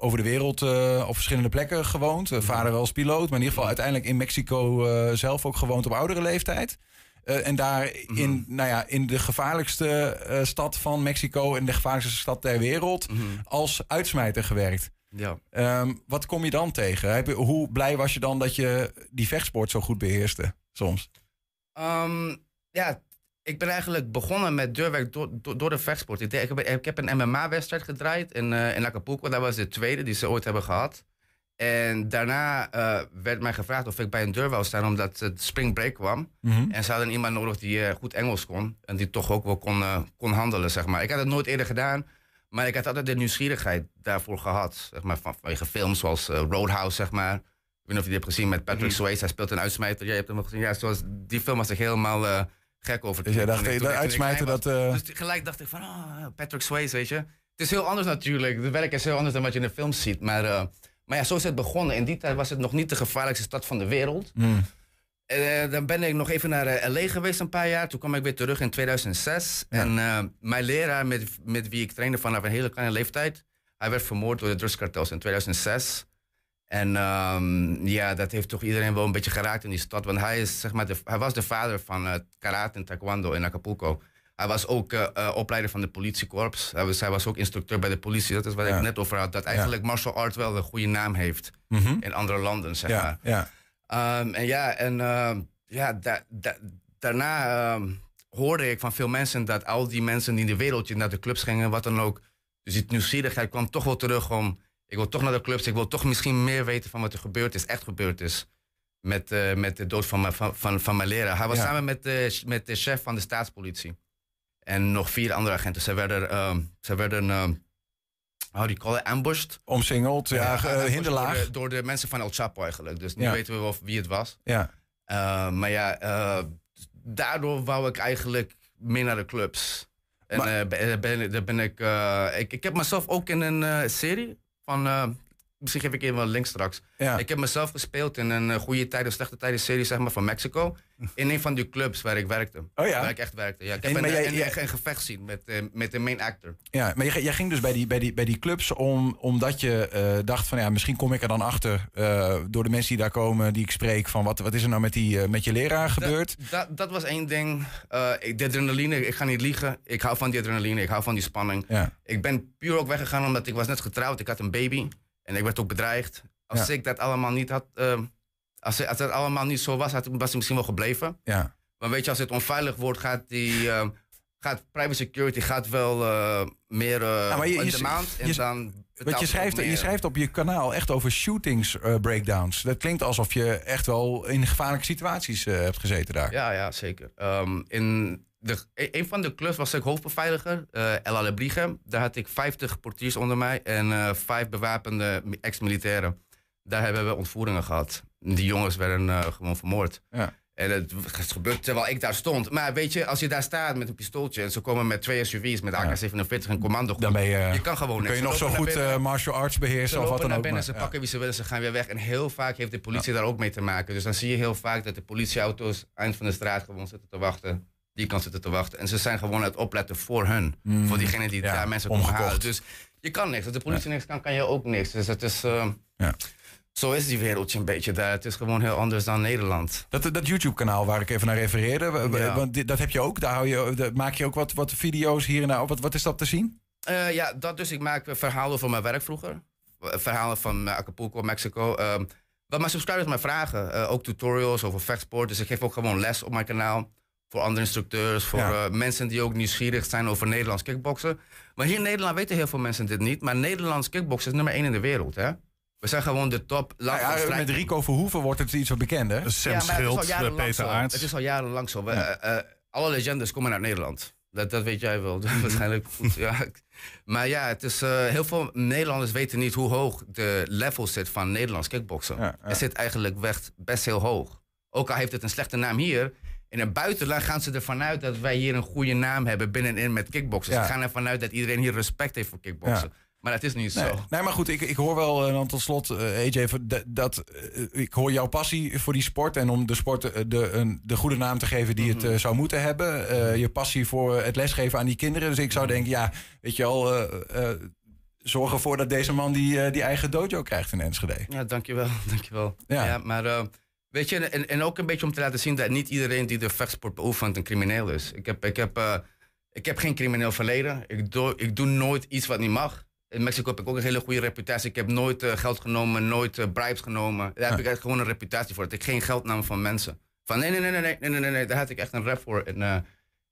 over de wereld eh, op verschillende plekken gewoond. Mhm. Vader als piloot, maar in ieder geval uiteindelijk in Mexico eh, zelf ook gewoond op oudere leeftijd. Eh, en daar Mhm. in, nou ja, in de gevaarlijkste eh, stad van Mexico en de gevaarlijkste stad ter wereld als uitsmijter gewerkt. Mhm. Ja. Ehm, wat kom je dan tegen? Heb je- hoe blij was je dan dat je die vechtsport zo goed beheerste soms? Ehm, ja, ik ben eigenlijk begonnen met deurwerk door, door, door de vechtsport. Ik, deed- ik, heb, ik heb een MMA-wedstrijd gedraaid in, eh, in Acapulco. Dat was de tweede die ze ooit hebben gehad. En daarna eh, werd mij gevraagd of ik bij een deur wou staan, omdat het spring break kwam. Mhm. En ze hadden iemand nodig die eh, goed Engels kon. En die toch ook wel kon, eh, kon handelen, zeg maar. Ik had het nooit eerder gedaan. Maar ik had altijd de nieuwsgierigheid daarvoor gehad. Zeg maar, van, vanwege films zoals Roadhouse, zeg maar. Ik weet niet of je die hebt gezien met Patrick Mhm. Swayze. Hij speelt een uitsmijter. Jij hebt hem wel gezien. Ja, zoals, die film was ik helemaal gek over. Dus jij dacht, toen ik- dat Dus gelijk dacht ik van, ah, Patrick Swayze, weet je. Het is heel anders natuurlijk. De werk is heel anders dan wat je in de films ziet. Maar, maar ja, zo is het begonnen. In die tijd was het nog niet de gevaarlijkste stad van de wereld. Hmm. Eh, dan ben ik nog even naar eh, LA geweest een paar jaar. Toen kwam ik weer terug in 2006. En eh, mijn leraar, met, met wie ik trainde vanaf een hele kleine leeftijd... hij werd vermoord door de drugskartels in 2006. En ehm, ja, dat heeft toch iedereen wel een beetje geraakt in die stad. Want hij, is, zeg maar, de, hij was de vader van eh, karate en taekwondo in Acapulco. Hij was ook eh, eh, opleider van de politiekorps. Hij was, hij was ook instructeur bij de politie. Dat is wat Ja. ik net over had. Dat eigenlijk martial art wel een goede naam heeft Mhm. in andere landen, zeg Ja, maar. ja. Ehm, en ja, en ehm, ja, daarna ehm, hoorde ik van veel mensen dat al die mensen die in de wereldje naar de clubs gingen, wat dan ook. Dus die nieuwsgierigheid kwam toch wel terug om. Ik wil toch naar de clubs, ik wil toch misschien meer weten van wat er gebeurd is, echt gebeurd is. Met, uh, met de dood van, mijn, van, van, van mijn leraar. Hij was samen met de, met de chef van de staatspolitie. En nog vier andere agenten. Ze werden, uh, ze werden how do you call it, ambushed. Omsingeld, ja, ja hinderlaag. Door de, door de, mensen van El Chapo eigenlijk. Dus nu ja. weten we wel wie het was. Ja. Uh, maar ja, uh, daardoor wou ik eigenlijk meer naar de clubs. En ben, ben, ben ik, ik, ik. heb mezelf ook in een serie van Misschien geef ik even wel link straks. Ik heb mezelf gespeeld in een goede tijden, slechte tijden serie zeg maar, van Mexico. In een van die clubs waar ik werkte. Oh ja? Waar ik echt werkte. Ja, ik heb en, een, jij, een, een, gevecht zien met, uh, met de main actor. Ja, maar jij, jij, ging dus bij die, bij die, bij die clubs om, omdat je uh, dacht van ja, misschien kom ik er dan achter uh, door de mensen die daar komen, die ik spreek, van wat, wat is er nou met, die, met je leraar gebeurd? Dat, dat, dat was één ding. de adrenaline, ik ga niet liegen. Ik hou van die adrenaline, ik hou van die spanning. Ja. Ik ben puur ook weggegaan omdat ik was net getrouwd. Ik had een baby. En ik werd ook bedreigd. Als ik dat allemaal niet had, uh, als, als dat allemaal niet zo was, had, was ik misschien wel gebleven. Ja. Maar weet je, als het onveilig wordt, gaat die. Uh, gaat private security gaat wel uh, meer ja, maar je, de maand. En dan want je schrijft, je schrijft op je kanaal echt over shootings breakdowns. Dat klinkt alsof je echt wel in gevaarlijke situaties hebt gezeten daar. Ja, ja zeker. Um, in de, e-, een van de clubs was ik hoofdbeveiliger, uh, El Alebrige. Daar had ik 50 portiers onder mij en uh, vijf bewapende ex-militairen. Daar hebben we ontvoeringen gehad. Die jongens werden uh, gewoon vermoord. Ja. En het, het gebeurt terwijl ik daar stond. Maar weet je, als je daar staat met een pistooltje en ze komen met twee SUV's met AK-47 en commando. Dan ben je, je kan gewoon niks. Kun je nog zo goed martial arts beheersen of wat dan ook. Binnen, ze pakken wie ze willen, ze gaan weer weg. En heel vaak heeft de politie daar ook mee te maken. Dus dan zie je heel vaak dat de politieauto's eind van de straat gewoon zitten te wachten die kan zitten te wachten. En ze zijn gewoon het opletten voor hun. Mm. Voor diegenen die daar mensen komen halen. Dus je kan niks. Als de politie niks kan, kan je ook niks. Dus het is... Uh, ja. Zo is die wereldje een beetje daar. Het is gewoon heel anders dan Nederland. Dat, dat YouTube-kanaal waar ik even naar refereerde, ja. want dat heb je ook. Daar hou je, maak je ook wat, wat video's hier en daar. Wat, wat is dat te zien? Uh, ja, dat dus. Ik maak verhalen van mijn werk vroeger. Verhalen van Acapulco, Mexico. Uh, wat mijn subscribers mij vragen. Uh, ook tutorials over vechtsport. Dus ik geef ook gewoon les op mijn kanaal voor andere instructeurs, voor uh, mensen die ook nieuwsgierig zijn over Nederlands kickboksen. Maar hier in Nederland weten heel veel mensen dit niet. Maar Nederlands kickboksen is nummer één in de wereld. Hè? We zijn gewoon de top. Ja, ja, met Rico Verhoeven wordt het iets wat bekender. Sam ja, Schild, Peter Aarts. Het is al jarenlang zo. Ja. Uh, uh, alle legendes komen uit Nederland. Dat, dat weet jij wel. Waarschijnlijk goed. Ja. Maar ja, het is, heel veel Nederlanders weten niet hoe hoog de level zit van Nederlands kickboksen. Het zit eigenlijk best heel hoog. Ook al heeft het een slechte naam hier, in het buitenland gaan ze ervan uit dat wij hier een goede naam hebben binnenin met kickboksen. Ze gaan ervan uit dat iedereen hier respect heeft voor kickboksen. Maar dat is niet nee. zo. Nee, maar goed, ik, ik hoor wel, uh, dan tot slot, uh, AJ, dat, dat uh, ik hoor jouw passie voor die sport. En om de sport de, een, de goede naam te geven die het zou moeten hebben. je passie voor het lesgeven aan die kinderen. Dus ik zou denken, ja, weet je al, zorg ervoor dat deze man die, die eigen dojo krijgt in Enschede. Ja, dankjewel. dankjewel. Ja, ja maar Weet je, en, en ook een beetje om te laten zien dat niet iedereen die de vechtsport beoefent een crimineel is. Ik heb, ik heb, uh, ik heb geen crimineel verleden. Ik doe, ik doe nooit iets wat niet mag. In Mexico heb ik ook een hele goede reputatie. Ik heb nooit uh, geld genomen, nooit uh, bribes genomen. Daar heb ik echt gewoon een reputatie voor. Dat ik geen geld nam van mensen. Van nee, nee, nee, nee, nee, nee, nee, nee. Daar had ik echt een rap voor in,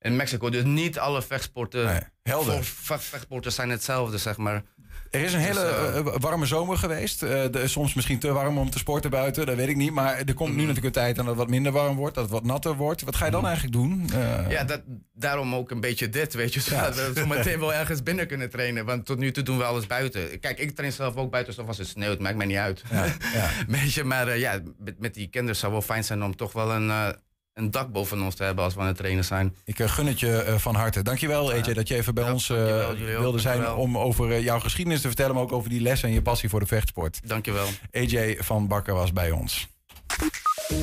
in Mexico. Dus niet alle vechtsporten, nee, helder. vechtsporten zijn hetzelfde, zeg maar. Er is een hele dus, uh, warme zomer geweest. Uh, de, soms misschien te warm om te sporten buiten, dat weet ik niet. Maar er komt nu mhm. natuurlijk een tijd dat het wat minder warm wordt, dat het wat natter wordt. Wat ga je dan mhm. eigenlijk doen? Uh... Ja, dat, daarom ook een beetje dit, weet je. Zodat ja. we zo meteen wel ergens binnen kunnen trainen. Want tot nu toe doen we alles buiten. Kijk, ik train zelf ook buiten, zoals het sneeuwt, maakt mij niet uit. Ja, ja. weet je, maar ja, met, met, die kinderen zou wel fijn zijn om toch wel een een dak boven ons te hebben als we aan het trainen zijn. Ik uh, gun het je uh, van harte. Dankjewel AJ dat je even bij ons uh, wilde zijn om over jouw geschiedenis te vertellen, maar ook over die les en je passie voor de vechtsport. Dankjewel. AJ van Bakker was bij ons.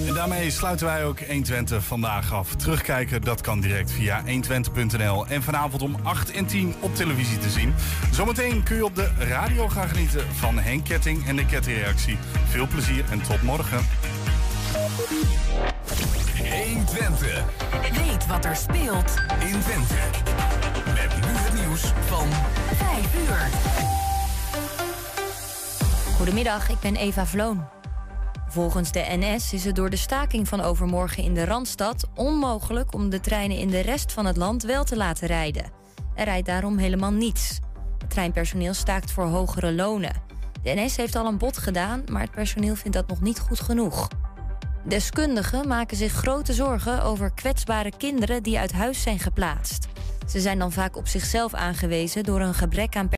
En daarmee sluiten wij ook 120 vandaag af. Terugkijken, dat kan direct via 120.nl. En vanavond om 8 en 10 op televisie te zien. Zometeen kun je op de radio gaan genieten van Henk Ketting en de Kettingreactie. Veel plezier en tot morgen. 120. Weet wat er speelt in Twente. Met nu het nieuws van 5 uur. Goedemiddag, ik ben Eva Vloon. Volgens de NS is het door de staking van overmorgen in de Randstad onmogelijk om de treinen in de rest van het land wel te laten rijden. Er rijdt daarom helemaal niets. Het treinpersoneel staakt voor hogere lonen. De NS heeft al een bod gedaan, maar het personeel vindt dat nog niet goed genoeg. Deskundigen maken zich grote zorgen over kwetsbare kinderen die uit huis zijn geplaatst. Ze zijn dan vaak op zichzelf aangewezen door een gebrek aan